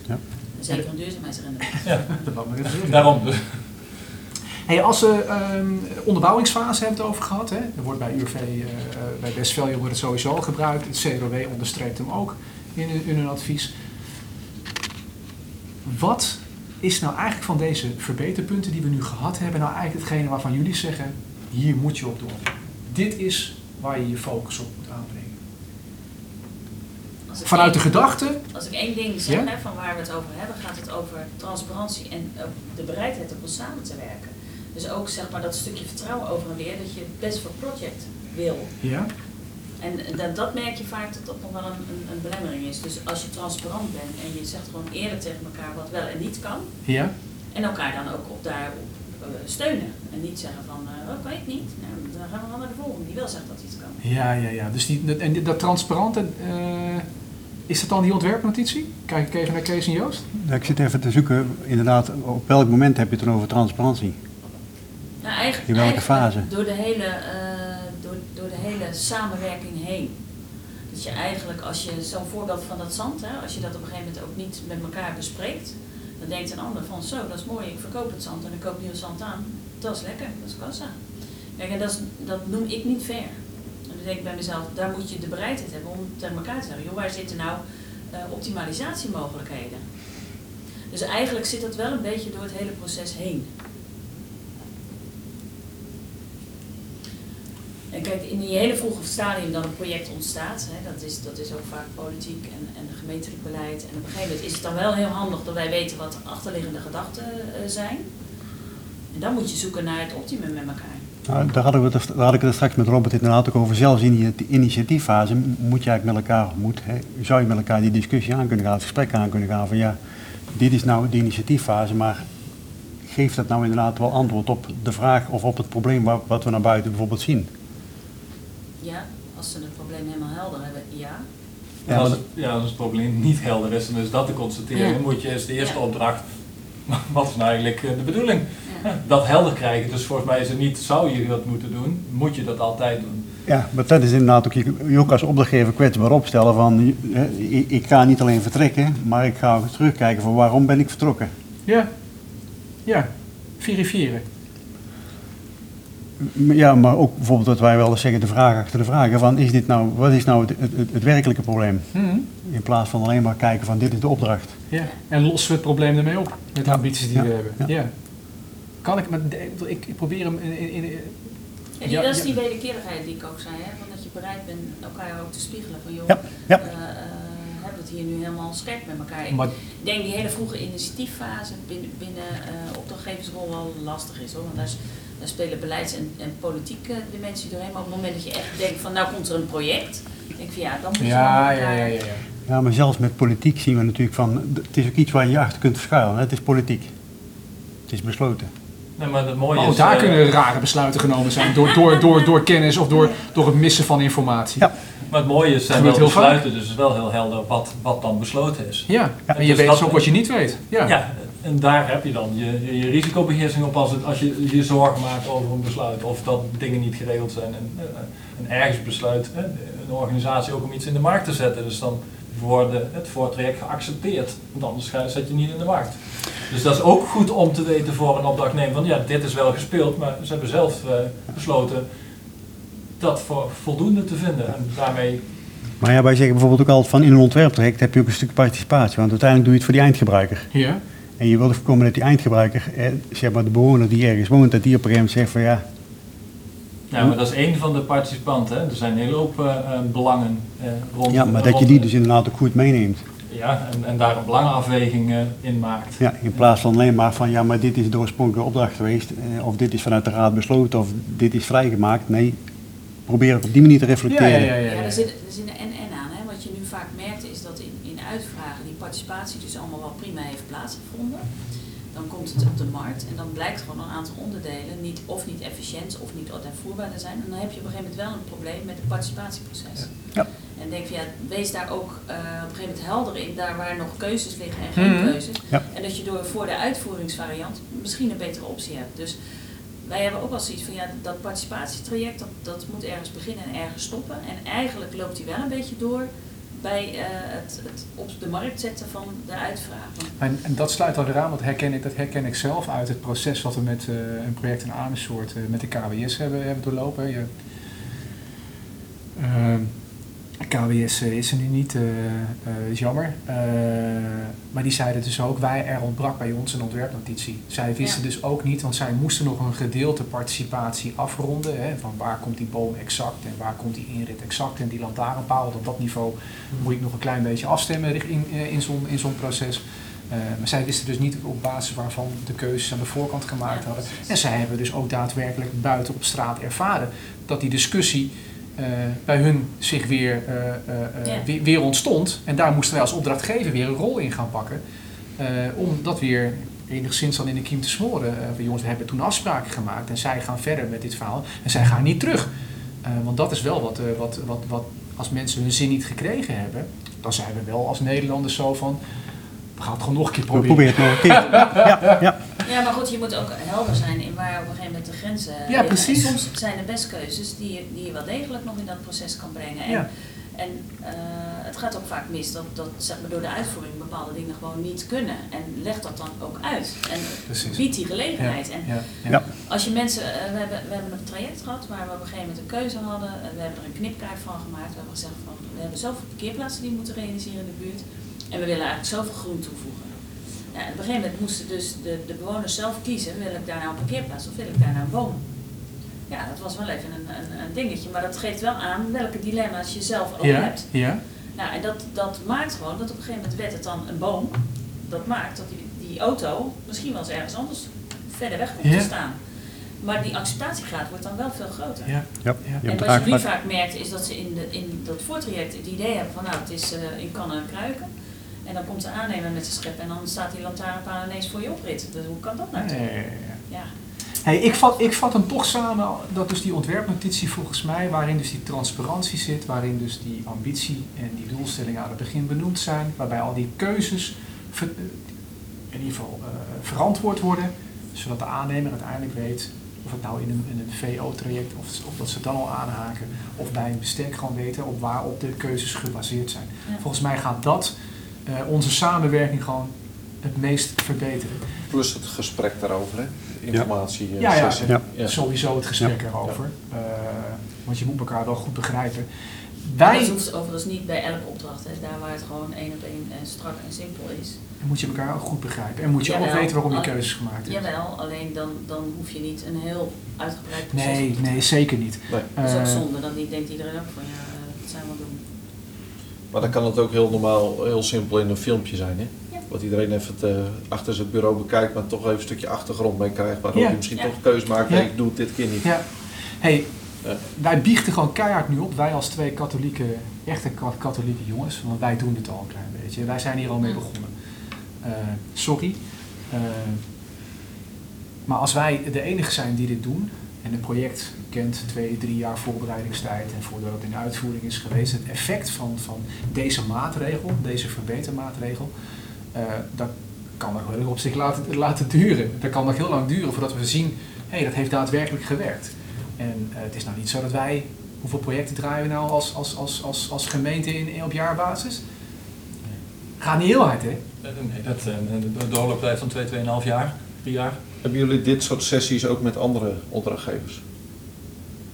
Zeker een duurzaamheidsrendement. Ja, Dat wou ik maar even zeggen. daarom dus. Hey, als we ehm, onderbouwingsfase hebben het over gehad, hè, er wordt bij URV, eh, eh, bij Westfalia wordt het sowieso al gebruikt. Het CROW onderstreept hem ook in, hun- in hun advies. Wat is nou eigenlijk van deze verbeterpunten die we nu gehad hebben, nou eigenlijk hetgene waarvan jullie zeggen, hier moet je op door. Dit is waar je je focus op moet aanbrengen. Als ik Vanuit de gedachte, Als ik één ding zeg, Ja? hè, van waar we het over hebben, gaat het over transparantie en ook de bereidheid om samen te werken. Dus ook zeg maar dat stukje vertrouwen over en weer, dat je het best voor project wil. ja, En dat, dat merk je vaak dat dat nog wel een, een, een belemmering is. Dus als je transparant bent en je zegt gewoon eerlijk tegen elkaar wat wel en niet kan, ja, en elkaar dan ook op daarop eh, steunen. En niet zeggen van, eh oh, kan ik niet, nou, dan gaan we wel naar de volgende die wel zegt dat het kan. ja, ja, ja. Dus die, dat- en dat transparante, eh, is dat dan die ontwerpnotitie? Kijk ik even naar Kees en Joost. Nou, ik zit even te zoeken, inderdaad, op welk moment heb je het dan over transparantie? Nou, eigenlijk, In welke eigenlijk fase? Door de, hele, eh, door, door de hele samenwerking heen. Dat je eigenlijk, als je zo'n voorbeeld van dat zand, hè, als je dat op een gegeven moment ook niet met elkaar bespreekt, dan denkt een ander van zo, dat is mooi, ik verkoop het zand en ik koop nieuw zand aan. Dat is lekker, dat is kassa. Kijk, en dat, is, dat noem ik niet fair. En dan denk ik bij mezelf, daar moet je de bereidheid hebben om tegen elkaar te zeggen, joh, waar zitten nou eh, optimalisatiemogelijkheden? Dus eigenlijk zit dat wel een beetje door het hele proces heen. En kijk, in die hele vroege stadium dat een project ontstaat, hè, dat, is, dat is ook vaak politiek en, en gemeentelijk beleid. En op een gegeven moment is het dan wel heel handig dat wij weten wat de achterliggende gedachten eh, zijn. En dan moet je zoeken naar het optimum met elkaar. Nou, daar, hadden we het, daar had ik het straks met Robert inderdaad ook over. Zelfs in die initiatieffase moet je eigenlijk met elkaar, moet, hè, zou je met elkaar die discussie aan kunnen gaan, het gesprek aan kunnen gaan van ja, dit is nou de initiatieffase, maar geeft dat nou inderdaad wel antwoord op de vraag of op het probleem wat, wat we naar buiten bijvoorbeeld zien? Ja, als ze het probleem helemaal helder hebben, ja. En als, het, ja, als het probleem niet helder is, dan is dat te constateren. Ja. Dan moet je eerst de eerste Ja. opdracht, wat is nou eigenlijk eh, de bedoeling? Dat helder krijgen. Dus volgens mij is het niet, zou je dat moeten doen, moet je dat altijd doen. Ja, maar dat is inderdaad ook je, je ook als opdrachtgever kwetsbaar opstellen van hè, ik, ik ga niet alleen vertrekken, maar ik ga ook terugkijken van waarom ben ik vertrokken. Ja, ja, verifiëren. Ja, maar ook bijvoorbeeld wat wij wel eens zeggen, de vraag achter de vragen van is dit nou, wat is nou het, het, werkelijke probleem? Mhm. In plaats van alleen maar kijken van dit is de opdracht. Ja, en lossen we het probleem ermee op met de Ja. ambities die Ja. we hebben. Ja. Ja. Kan ik, maar ik, ik probeer hem in, in, in- Ja, die, Ja, dat is ja. die wederkerigheid die ik ook zei, hè? van dat je bereid bent elkaar ook te spiegelen van joh, Ja, ja. eh, eh, hebben we het hier nu helemaal scherp met elkaar. Ik maar, denk die hele vroege initiatieffase binnen, binnen eh, opdrachtgeversrol wel lastig is hoor, want daar, is- daar spelen beleids- en, en politieke dimensie doorheen, maar op het moment dat je echt denkt van nou komt er een project, denk ik van ja, dan moet je ja, elkaar- ja, ja, ja. Ja, maar zelfs met politiek zien we natuurlijk van, het is ook iets waar je je achter kunt verschuilen. hè. Het is politiek. Het is besloten. Nee, maar het mooie Maar ook is, daar eh, kunnen rare besluiten genomen zijn door, door, door, door kennis of door, door het missen van informatie. Ja. maar het mooie is, zijn wel heel vaak. besluiten, dus het is wel heel helder wat, wat dan besloten is. Ja, en je Dus weet dat- dus ook wat je niet weet. Ja. Ja, en daar heb je dan je, je, je risicobeheersing op als, het, als je je zorgen maakt over een besluit of dat dingen niet geregeld zijn. En, eh, en ergens besluit eh, een organisatie ook om iets in de markt te zetten. Dus dan wordt het voortraject geaccepteerd, want anders zet je niet in de markt. Dus dat is ook goed om te weten voor een opdrachtnemer van ja, dit is wel gespeeld, maar ze hebben zelf eh, besloten dat voor voldoende te vinden. En daarmee Maar ja, wij zeggen bijvoorbeeld ook altijd van in een ontwerptraject heb je ook een stuk participatie. Want uiteindelijk doe je het voor die eindgebruiker. Ja. En je wilt voorkomen dat die eindgebruiker, eh, zeg maar de bewoner die ergens woont, dat die op een gegeven moment zegt van ja, Ja, maar dat is één van de participanten. Hè. Er zijn een hele hoop eh, eh, belangen eh, rond. ja maar dat je die dus inderdaad ook goed meeneemt. Ja, en, en daar een belangenafweging in maakt. Ja, in plaats van alleen maar van ja, maar dit is de oorspronkelijke opdracht geweest. Of dit is vanuit de raad besloten of dit is vrijgemaakt. Nee, probeer het op die manier te reflecteren. ja, ja, ja, Ja, ja. er zit, er zit een en-en aan. Hè. Wat je nu vaak merkt is dat in, in uitvragen die participatie dus allemaal wel prima heeft plaatsgevonden. Dan komt het op de markt en dan blijkt gewoon een aantal onderdelen niet, of niet efficiënt of niet uitvoerbaar te zijn. En dan heb je op een gegeven moment wel een probleem met het participatieproces. Ja. En denk van ja, wees daar ook eh, op een gegeven moment helder in, daar waar nog keuzes liggen en geen Mhm. keuzes. Ja. En dat je door voor de uitvoeringsvariant misschien een betere optie hebt. Dus wij hebben ook wel zoiets van ja, dat participatietraject dat, dat moet ergens beginnen en ergens stoppen. En eigenlijk loopt die wel een beetje door bij eh, het, het op de markt zetten van de uitvraag. En, en dat sluit al weer aan, want herken ik, dat herken ik zelf uit het proces wat we met eh, een project in Amersfoort eh, met de KWS hebben, hebben doorlopen. Je, Ehm, KWS eh, is er nu niet, eh, is jammer. Maar die zeiden dus ook, wij, er ontbrak bij ons een ontwerpnotitie. Zij wisten Ja. dus ook niet, want zij moesten nog een gedeelte participatie afronden. Hè, van waar komt die boom exact en waar komt die inrit exact en die lantaarnpaal. Want op dat niveau moet ik nog een klein beetje afstemmen in, in zo'n in zo'n proces. Maar zij wisten dus niet op basis waarvan de keuzes aan de voorkant gemaakt Ja, hadden. En zij hebben dus ook daadwerkelijk buiten op straat ervaren dat die discussie bij hun zich weer, eh, eh, eh, weer, weer ontstond. En daar moesten wij als opdrachtgever weer een rol in gaan pakken. eh, om dat weer enigszins dan in de kiem te smoren. Eh, van, jongens, we hebben toen afspraken gemaakt en zij gaan verder met dit verhaal. En zij gaan niet terug. Eh, want dat is wel wat, eh, wat, wat, wat, als mensen hun zin niet gekregen hebben, dan zijn we wel als Nederlanders zo van, we gaan het gewoon nog een keer We proberen. proberen het nog een keer. Ja, ja. Ja, maar goed, je moet ook helder zijn in waar op een gegeven moment de grenzen Ja, liggen. precies. En soms zijn er best keuzes die je, die je wel degelijk nog in dat proces kan brengen. En, Ja. en eh, het gaat ook vaak mis dat, dat zeg maar, door de uitvoering bepaalde dingen gewoon niet kunnen. En leg dat dan ook uit. En Precies. bied die gelegenheid. En Ja, ja. Ja. als je mensen, eh, we, hebben, we hebben een traject gehad waar we op een gegeven moment een keuze hadden. En we hebben er een knipkaart van gemaakt. We hebben gezegd van we hebben zoveel parkeerplaatsen die we moeten realiseren in de buurt. En we willen eigenlijk zoveel groen toevoegen. Ja, en op een gegeven moment moesten dus de, de bewoners zelf kiezen, wil ik daar nou een parkeerplaats of wil ik daar nou een boom? Ja, dat was wel even een, een, een dingetje, maar dat geeft wel aan welke dilemma's je zelf ook Ja, hebt. ja. Nou, en dat, dat maakt gewoon dat op een gegeven moment werd het dan een boom. Dat maakt dat die, die auto misschien wel eens ergens anders verder weg komt Ja. te staan. Maar die acceptatiegraad wordt dan wel veel groter. ja. ja. En wat je nu vaak merkt is dat ze in, de, in dat voortraject het idee hebben van nou het is eh, in kannen en kruiken. En dan komt de aannemer met zijn schep en dan staat die lantaarnpaal ineens voor je oprit. Dus hoe kan dat nou? Ja, toch? ja. Hey, ik, vat, ik vat hem toch samen, dat dus die ontwerpnotitie volgens mij, waarin dus die transparantie zit, waarin dus die ambitie en die doelstellingen aan het begin benoemd zijn, waarbij al die keuzes ver- eh, in ieder geval eh, verantwoord worden, zodat de aannemer uiteindelijk weet of het nou in een, in een VO-traject of, of dat ze dan al aanhaken, of bij een bestek gewoon weten op waarop de keuzes gebaseerd zijn. Ja. Volgens mij gaat dat onze samenwerking gewoon het meest verbeteren. Plus het gesprek daarover, hè? Informatie. eh, Ja, ja. Ja. Ja. sowieso het gesprek erover. Eh, want je moet elkaar wel goed begrijpen. Dat Wij hoeft overigens niet bij elke opdracht. Hè. Daar waar het gewoon één op één en strak en simpel is. moet je elkaar ook goed begrijpen. En moet je ook weten waarom je keuzes gemaakt hebt. Jawel, alleen dan, dan hoef je niet een heel uitgebreid proces Nee, te nee, zeker niet. Nee. Dat is ook Eh, zonde, dan niet denkt iedereen ook van ja, eh, dat zijn we doen. Maar dan kan het ook heel normaal, heel simpel in een filmpje zijn, hè? Ja. Wat iedereen even het, eh, achter zijn bureau bekijkt, maar toch even een stukje achtergrond mee krijgt. Waardoor Ja. je misschien Ja. toch een keuze maakt, ik doe het dit keer niet. Ja. Hey, Ja. wij biechten gewoon keihard nu op. Wij als twee katholieke, echte ka- katholieke jongens. Want wij doen het al een klein beetje. Wij zijn hier al mee begonnen. Eh, sorry. Eh, maar als wij de enige zijn die dit doen. En het project kent twee, drie jaar voorbereidingstijd. En voordat het in uitvoering is geweest. Het effect van, van deze maatregel, deze verbetermaatregel. eh dat kan nog wel op zich laten, laten duren. Dat kan nog heel lang duren voordat we zien. Hé, hey, dat heeft daadwerkelijk gewerkt. En eh, het is nou niet zo dat wij. Hoeveel projecten draaien we nou als, als, als, als, als gemeente in, op jaarbasis? Gaat niet heel hard, hè? Eh, Nee, dat, de doorlooptijd van 2, 2,5 jaar, 3 jaar. Hebben jullie dit soort sessies ook met andere opdrachtgevers?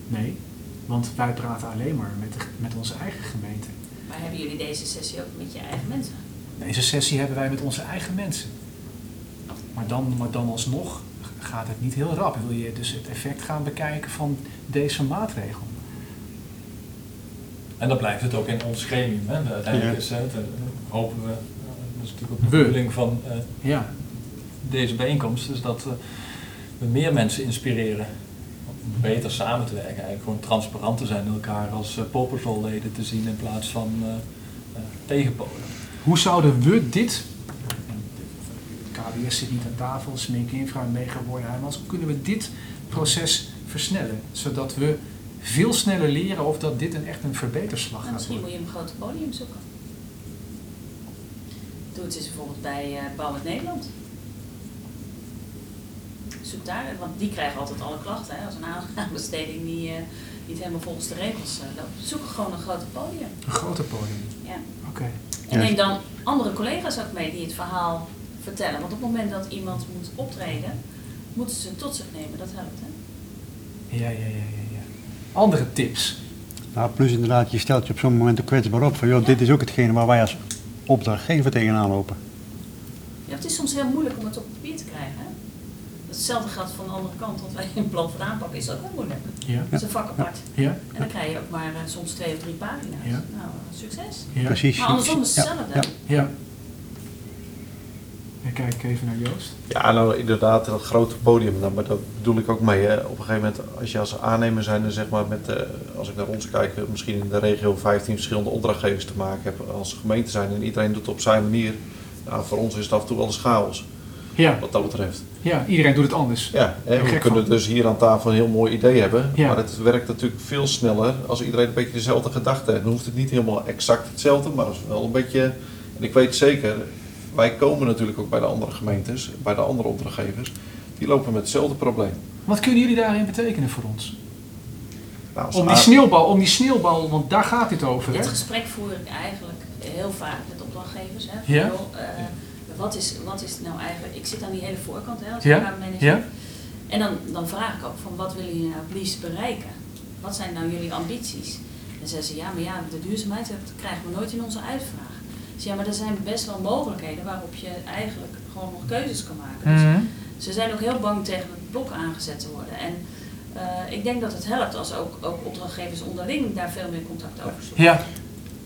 Nee, want wij praten alleen maar met, de, met onze eigen gemeente. Maar hebben jullie deze sessie ook met je eigen mensen? Deze sessie hebben wij met onze eigen mensen. Maar dan, maar dan alsnog gaat het niet heel rap. Wil je dus het effect gaan bekijken van deze maatregel? En dan blijft het ook in ons gremium. Hè. Uiteindelijk Ja. is het, eh, hopen we, eh, dat is natuurlijk ook de bedoeling van eh, Ja, deze bijeenkomst, is dat eh, we meer mensen inspireren om beter samen te werken. Eigenlijk gewoon transparant te zijn en elkaar als uh, leden te zien in plaats van eh, eh, tegenpolen. Hoe zouden we dit, en KWS zit niet aan tafel, Smink Infra, Mega Worden Heijmans, hoe kunnen we dit proces versnellen? Zodat we veel sneller leren of dat dit een echt een verbeterslag Nou, gaat misschien moet worden. je een groot podium zoeken. Doe het eens bijvoorbeeld bij eh Bouw het Nederland. Zoek daar, want die krijgen altijd alle klachten hè, als een aan- aanbesteding die eh, niet helemaal volgens de regels eh, loopt. Zoek gewoon een groot podium. Een groter podium, Ja. oké. En Ja. neem dan andere collega's ook mee die het verhaal vertellen. Want op het moment dat iemand moet optreden, moeten ze het tot zich nemen. Dat helpt hè. Ja, ja, ja, ja, ja. Andere tips. Nou, plus inderdaad, je stelt je op zo'n moment ook kwetsbaar op van, joh, dit is ook hetgene waar wij als opdrachtgever tegenaan lopen. Ja, het is soms heel moeilijk om het op papier te krijgen. Hè? Hetzelfde geldt van de andere kant, want wij een plan van aanpak is ook heel moeilijk. Ja, Dat is een vak apart. ja, En dan krijg je ook maar eh, soms twee of drie pagina's. Ja. Nou, succes. ja. Precies. Maar andersom is Ja, hetzelfde. ja. Ja. Ik kijk even naar Joost. Ja, nou inderdaad, dat grote podium, nou, maar dat bedoel ik ook mee. Hè. Op een gegeven moment, als je als aannemer zijn, zeg maar, met, eh, als ik naar ons kijk, eh, misschien in de regio 15 verschillende opdrachtgevers te maken heb als gemeente zijn en iedereen doet het op zijn manier. Nou, voor ons is het af en toe wel eens chaos, Ja, wat dat betreft. ja, iedereen doet het anders. Ja, hè, we kunnen van. dus hier aan tafel een heel mooi idee hebben, Ja. maar het werkt natuurlijk veel sneller als iedereen een beetje dezelfde gedachten heeft. Dan hoeft het niet helemaal exact hetzelfde, maar het is wel een beetje, en ik weet zeker, wij komen natuurlijk ook bij de andere gemeentes, bij de andere opdrachtgevers, die lopen met hetzelfde probleem. Wat kunnen jullie daarin betekenen voor ons? Nou, als Om die sneeuwbal, om die sneeuwbal, want daar gaat dit over, hè? Dit gesprek voer ik eigenlijk heel vaak met opdrachtgevers. Hè, Ja. eh, wat, is, wat is nou eigenlijk, ik zit aan die hele voorkant hè, als programmamanager. ja. En dan, dan vraag ik ook van wat willen jullie nou het liefst bereiken? Wat zijn nou jullie ambities? En zeggen ze ja, maar ja, de duurzaamheid dat krijgen we nooit in onze uitvraag. Dus ja, maar er zijn best wel mogelijkheden waarop je eigenlijk gewoon nog keuzes kan maken. Dus Mhm. ze zijn ook heel bang tegen het blok aangezet te worden. En eh, ik denk dat het helpt als ook, ook opdrachtgevers onderling daar veel meer contact over zoeken. Ja, En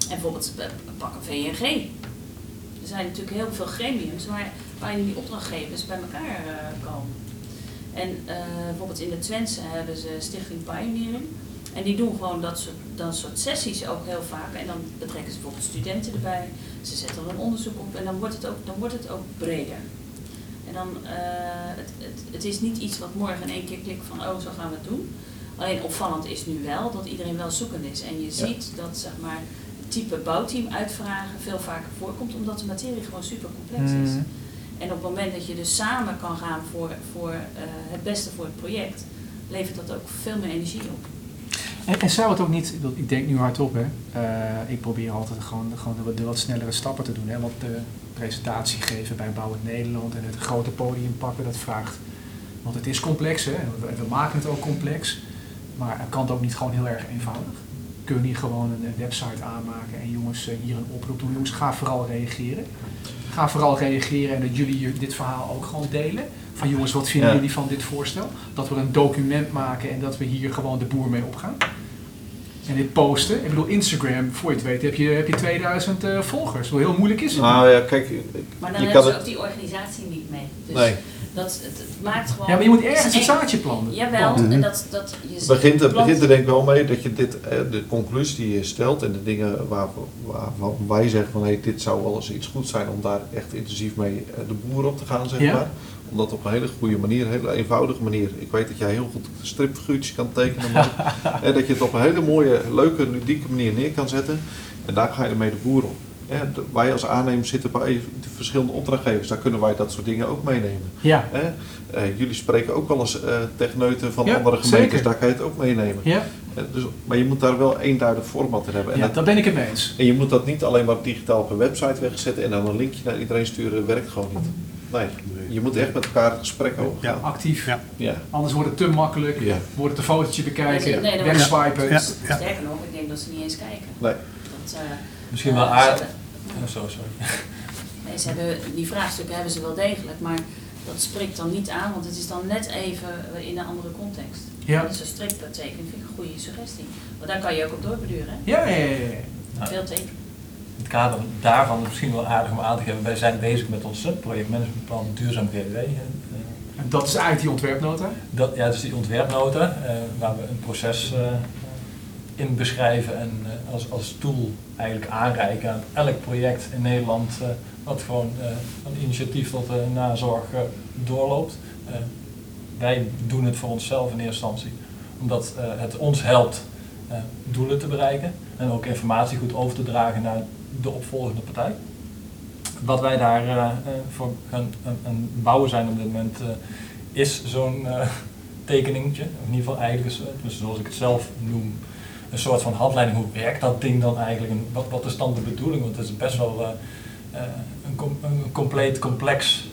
bijvoorbeeld pak een VNG. Er zijn natuurlijk heel veel gremiums waar, waarin die opdrachtgevers bij elkaar eh, komen. En eh, bijvoorbeeld in de Twentse hebben ze Stichting Pioneering. En die doen gewoon dat soort, dat soort sessies ook heel vaak. En dan betrekken ze bijvoorbeeld studenten erbij. Ze zetten er een onderzoek op en dan wordt het ook, dan wordt het ook breder. En dan, eh, het, het, het is niet iets wat morgen in één keer klikt van, oh, zo gaan we het doen. Alleen opvallend is nu wel dat iedereen wel zoekend is. En je Ja. ziet dat, zeg maar, type bouwteam uitvragen veel vaker voorkomt, omdat de materie gewoon super complex is. Mhm. En op het moment dat je dus samen kan gaan voor, voor eh, het beste voor het project, levert dat ook veel meer energie op. En, en zou het ook niet, ik denk nu hardop hè, Eh, ik probeer altijd gewoon, gewoon de, wat- de wat snellere stappen te doen. Hè, want de presentatie geven bij Bouw het Nederland en het grote podium pakken, dat vraagt. Want het is complex hè, we, we maken het ook complex. Maar kan het ook niet gewoon heel erg eenvoudig? Kun je niet gewoon een, website aanmaken en jongens eh, hier een oproep doen? Jongens, ga vooral reageren. Ga vooral reageren en dat jullie hier dit verhaal ook gewoon delen. Van jongens, wat vinden Ja. jullie van dit voorstel? Dat we een document maken en dat we hier gewoon de boer mee opgaan. En dit posten. Ik bedoel, Instagram, voor je het weet, heb je, heb je 2000 eh, volgers. Hoe heel moeilijk is het? Nou ja, kijk, Maar dan je hebben kan ze ook die organisatie niet mee. Dus Nee, dat, het, het maakt gewoon... ja, maar je moet ergens een zaadje planten. Jawel, en dat, dat je het begint, het begint er denk ik wel mee dat je dit, eh, de conclusie die je stelt en de dingen waar, waarvan wij zeggen van hey, dit zou wel eens iets goed zijn om daar echt intensief mee eh, de boer op te gaan, zeg Ja. maar. Om dat op een hele goede manier, een hele eenvoudige manier. Ik weet dat jij heel goed stripfiguurtjes kan tekenen, maar en dat je het op een hele mooie, leuke, ludieke manier neer kan zetten. En daar ga je ermee de boer op. Hè, wij als aannemer zitten bij de verschillende opdrachtgevers, daar kunnen wij dat soort dingen ook meenemen. Ja, Hè? Eh, jullie spreken ook wel eens eh techneuten van Ja, andere gemeentes, zeker. daar kan je het ook meenemen. ja, Eh, dus, maar je moet daar wel eenduidig format in hebben. En, ja, dat- daar ben ik het mee eens. en je moet dat niet alleen maar digitaal op een website wegzetten en dan een linkje naar iedereen sturen, dat werkt gewoon niet. Nee, je moet echt met elkaar het gesprek over Ja. gaan. Actief. Ja. Ja. Anders wordt het te makkelijk. Ja. Wordt het een fotootje bekijken, Nee, wegswipen. Ja. Sterker nog, ik denk dat ze niet eens kijken. Nee. Dat, eh, Misschien wel aardig. Hebben- Oh, zo, sorry. Nee, ze hebben, die vraagstukken hebben ze wel degelijk, maar dat spreekt dan niet aan, want het is dan net even in een andere context. Ja. Dus een stripteken vind ik een goede suggestie. Want daar kan je ook op doorbeduren, hè? Ja, ja, ja. Veel teken. In het kader daarvan is het misschien wel aardig om aan te geven. Wij zijn bezig met ons projectmanagementplan Duurzaam GWW. En, En dat is eigenlijk die ontwerpnota. Dat, ja, dus die ontwerpnota, eh, waar we een proces eh, in beschrijven en eh, als, als tool eigenlijk aanreiken aan elk project in Nederland eh, wat gewoon eh, een initiatief tot de nazorg doorloopt. Wij doen het voor onszelf in eerste instantie, omdat het ons helpt doelen te bereiken en ook informatie goed over te dragen naar de opvolgende partij. Wat wij daar eh, voor gaan aan- aan bouwen zijn op dit moment is zo'n tekeningetje, in ieder geval eigenlijk, dus zoals ik het zelf noem, een soort van handleiding. Hoe werkt dat ding dan eigenlijk en wat, wat is dan de bedoeling? Want het is best wel eh, eh, een, com- een compleet complex,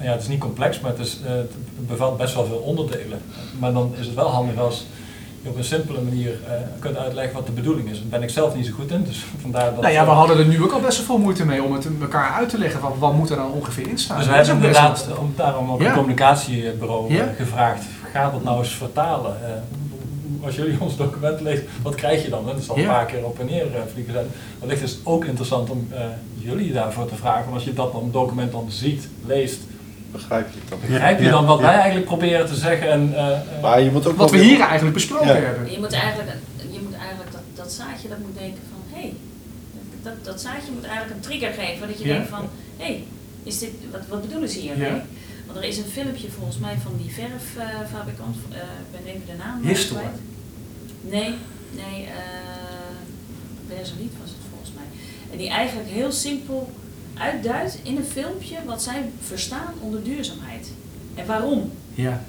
ja het is niet complex, maar het, is, eh, het bevat best wel veel onderdelen. Maar dan is het wel handig als je op een simpele manier kunt uitleggen wat de bedoeling is. Daar ben ik zelf niet zo goed in, dus vandaar dat... Nou ja, we hadden er nu ook al best wel veel moeite mee om het elkaar uit te leggen. Wat, wat moet er dan ongeveer in staan? Dus is hebben ook best inderdaad om, daarom op Ja. een communicatiebureau Ja. gevraagd, ga dat nou eens vertalen. Eh, als jullie ons document lezen, wat krijg je dan? hè? Dat zal een Ja. paar keer op en neer eh, vliegen zijn. Wellicht is het ook interessant om eh, jullie daarvoor te vragen. Want als je dat dan document dan ziet, leest, Begrijp je dan? begrijp je Ja. dan wat Ja. wij eigenlijk proberen te zeggen? En, eh, eh, Maar je moet ook Wat we hier eigenlijk besproken Ja. hebben. Je moet eigenlijk, je moet eigenlijk dat, dat zaadje dat moet denken van, hé, hey, dat, dat zaadje moet eigenlijk een trigger geven. Dat je Ja. denkt van, hé, hey, is dit, wat, wat bedoelen ze hiermee? Want er is een filmpje volgens mij van die verffabrikant, eh ik ben even de naam Histor. kwijt. Nee, nee, eh Berzeliet was het volgens mij. En die eigenlijk heel simpel uitduidt in een filmpje wat zij verstaan onder duurzaamheid. En waarom? Ja.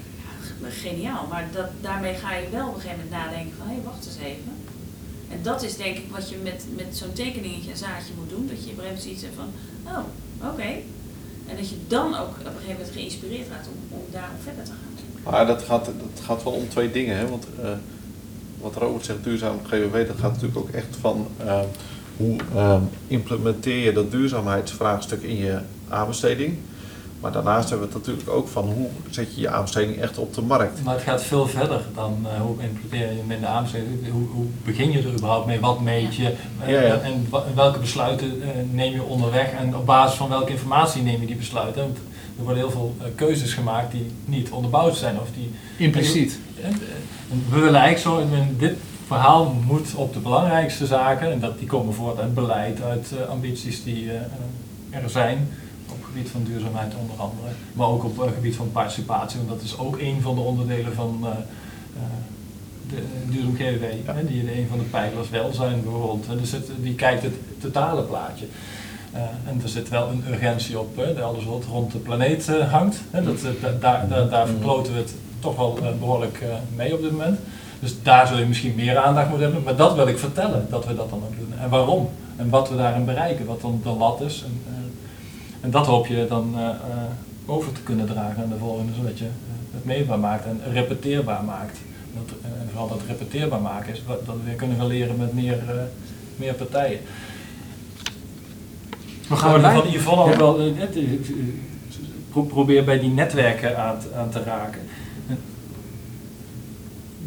Ja, geniaal, maar dat, daarmee ga je wel op een gegeven moment nadenken van, hé, wacht eens even. En dat is denk ik wat je met, met zo'n tekeningetje, een zaadje moet doen. Dat je op een gegeven moment ziet van, oh, oké. En dat je dan ook op een gegeven moment geïnspireerd raakt om, om verder te gaan. Maar dat gaat, dat gaat wel om twee dingen. Hè? Want eh, wat Robert zegt, duurzaam GWW, dat gaat natuurlijk ook echt van eh, hoe eh, implementeer je dat duurzaamheidsvraagstuk in je aanbesteding. Maar daarnaast hebben we het natuurlijk ook van hoe zet je je aanbesteding echt op de markt. Maar het gaat veel verder dan eh, hoe implementeer je hem in de aanbesteding. Hoe, hoe begin je er überhaupt mee? Wat meet je? Eh, Ja, ja. En welke besluiten eh, neem je onderweg? En op basis van welke informatie neem je die besluiten? Want er worden heel veel keuzes gemaakt die niet onderbouwd zijn. Of die, Impliciet. We willen eigenlijk zo, in dit verhaal moet op de belangrijkste zaken, en dat, die komen voort uit beleid, uit eh, ambities die er zijn, gebied van duurzaamheid onder andere, maar ook op het gebied van participatie, want dat is ook een van de onderdelen van eh, eh, de duurzaam GWW, hè, die in een van de pijlers welzijn bijvoorbeeld. hè. Dus het, die kijkt het totale plaatje. Eh, en er zit wel een urgentie op, hè, alles wat rond de planeet eh, hangt. Hè, dat, eh, da- daar, daar, daar verkloten we het toch wel eh, behoorlijk eh, mee op dit moment. Dus daar zul je misschien meer aandacht moeten hebben. Maar dat wil ik vertellen, dat we dat dan ook doen. En waarom? En wat we daarin bereiken, wat dan de lat is. En, eh, en dat hoop je dan eh, eh, over te kunnen dragen aan de volgende, zodat je eh, het meetbaar maakt en repeteerbaar maakt. Dat, en vooral dat repeteerbaar maken is, wat- dat we weer kunnen gaan leren met meer, meer partijen. We gaan erbij. van Yvonne ook wel, probeer bij die netwerken aan, te- aan te raken. En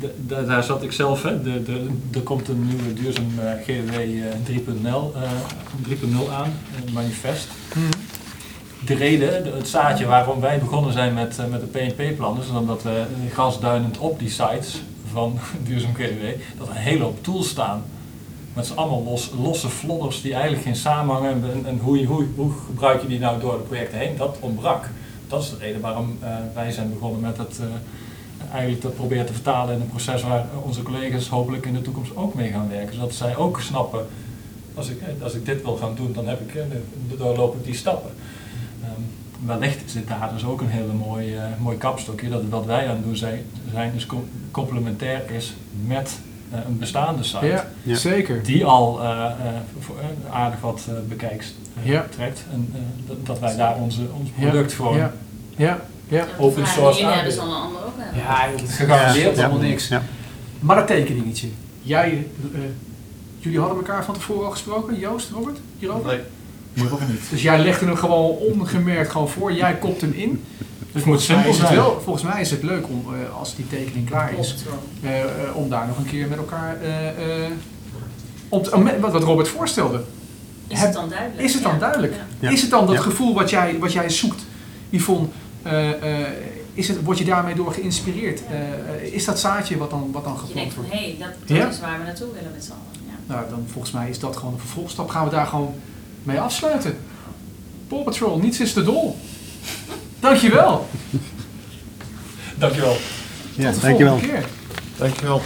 de- de- daar zat ik zelf, hè. De, de, er komt een nieuwe duurzaam eh, GWW eh, 3.0 eh, 3.0 aan, een manifest. De reden, de- het zaadje waarom wij begonnen zijn met, eh, met de PNP-plan, is omdat we gasduidend op die sites van duurzaam GWW, dat er een hele hoop tools staan. Met z'n allemaal los, losse flodders die eigenlijk geen samenhang hebben. En, hoe, hoe, hoe gebruik je die nou door de projecten heen? Dat ontbrak. Dat is de reden waarom eh, wij zijn begonnen met het eh, eigenlijk dat proberen te vertalen in een proces waar onze collega's hopelijk in de toekomst ook mee gaan werken. Zodat zij ook snappen, als ik, als ik dit wil gaan doen, dan heb ik, de- doorloop die stappen. Wellicht is dit daar dus ook een hele mooi, eh, mooi kapstokje. Dat wat wij aan het doen zijn, zijn dus com- complementair is met eh, een bestaande site Ja, Ja. zeker. die al eh, eh, voor, aardig wat bekijks Ja. trekt. En eh, dat, dat wij daar onze, ons product ja. gewoon Ja, ja, Open source hebben, een ander ook. Ja, dat Gegarandeerd. helemaal niks. Ja. Maar dat tekeningetje. Jij, eh, Jullie hadden elkaar van tevoren al gesproken, Joost, Robert, hierover? Nee. Niet. Dus jij legde hem gewoon ongemerkt gewoon voor, jij kopt hem in. Het moet Volgens mij, simpel is het zijn. wel, volgens mij is het leuk om, eh, als die tekening klaar is, eh, eh, om daar nog een keer met elkaar eh, eh, op wat, wat Robert voorstelde. Is het dan duidelijk? is het dan duidelijk? Ja. Is het dan dat Ja. gevoel wat jij, wat jij zoekt, Yvonne, eh, eh, is het, word je daarmee door geïnspireerd? Is dat zaadje wat dan, wat dan geplant wordt? hé, dat, dat Ja? is waar we naartoe willen met z'n allen. Ja. Nou, dan volgens mij is dat gewoon een vervolgstap. Gaan we daar gewoon mee afsluiten. Paw Patrol, niets is te dol. Dankjewel. Dankjewel. Ja, Tot de dankjewel. volgende keer. Dankjewel.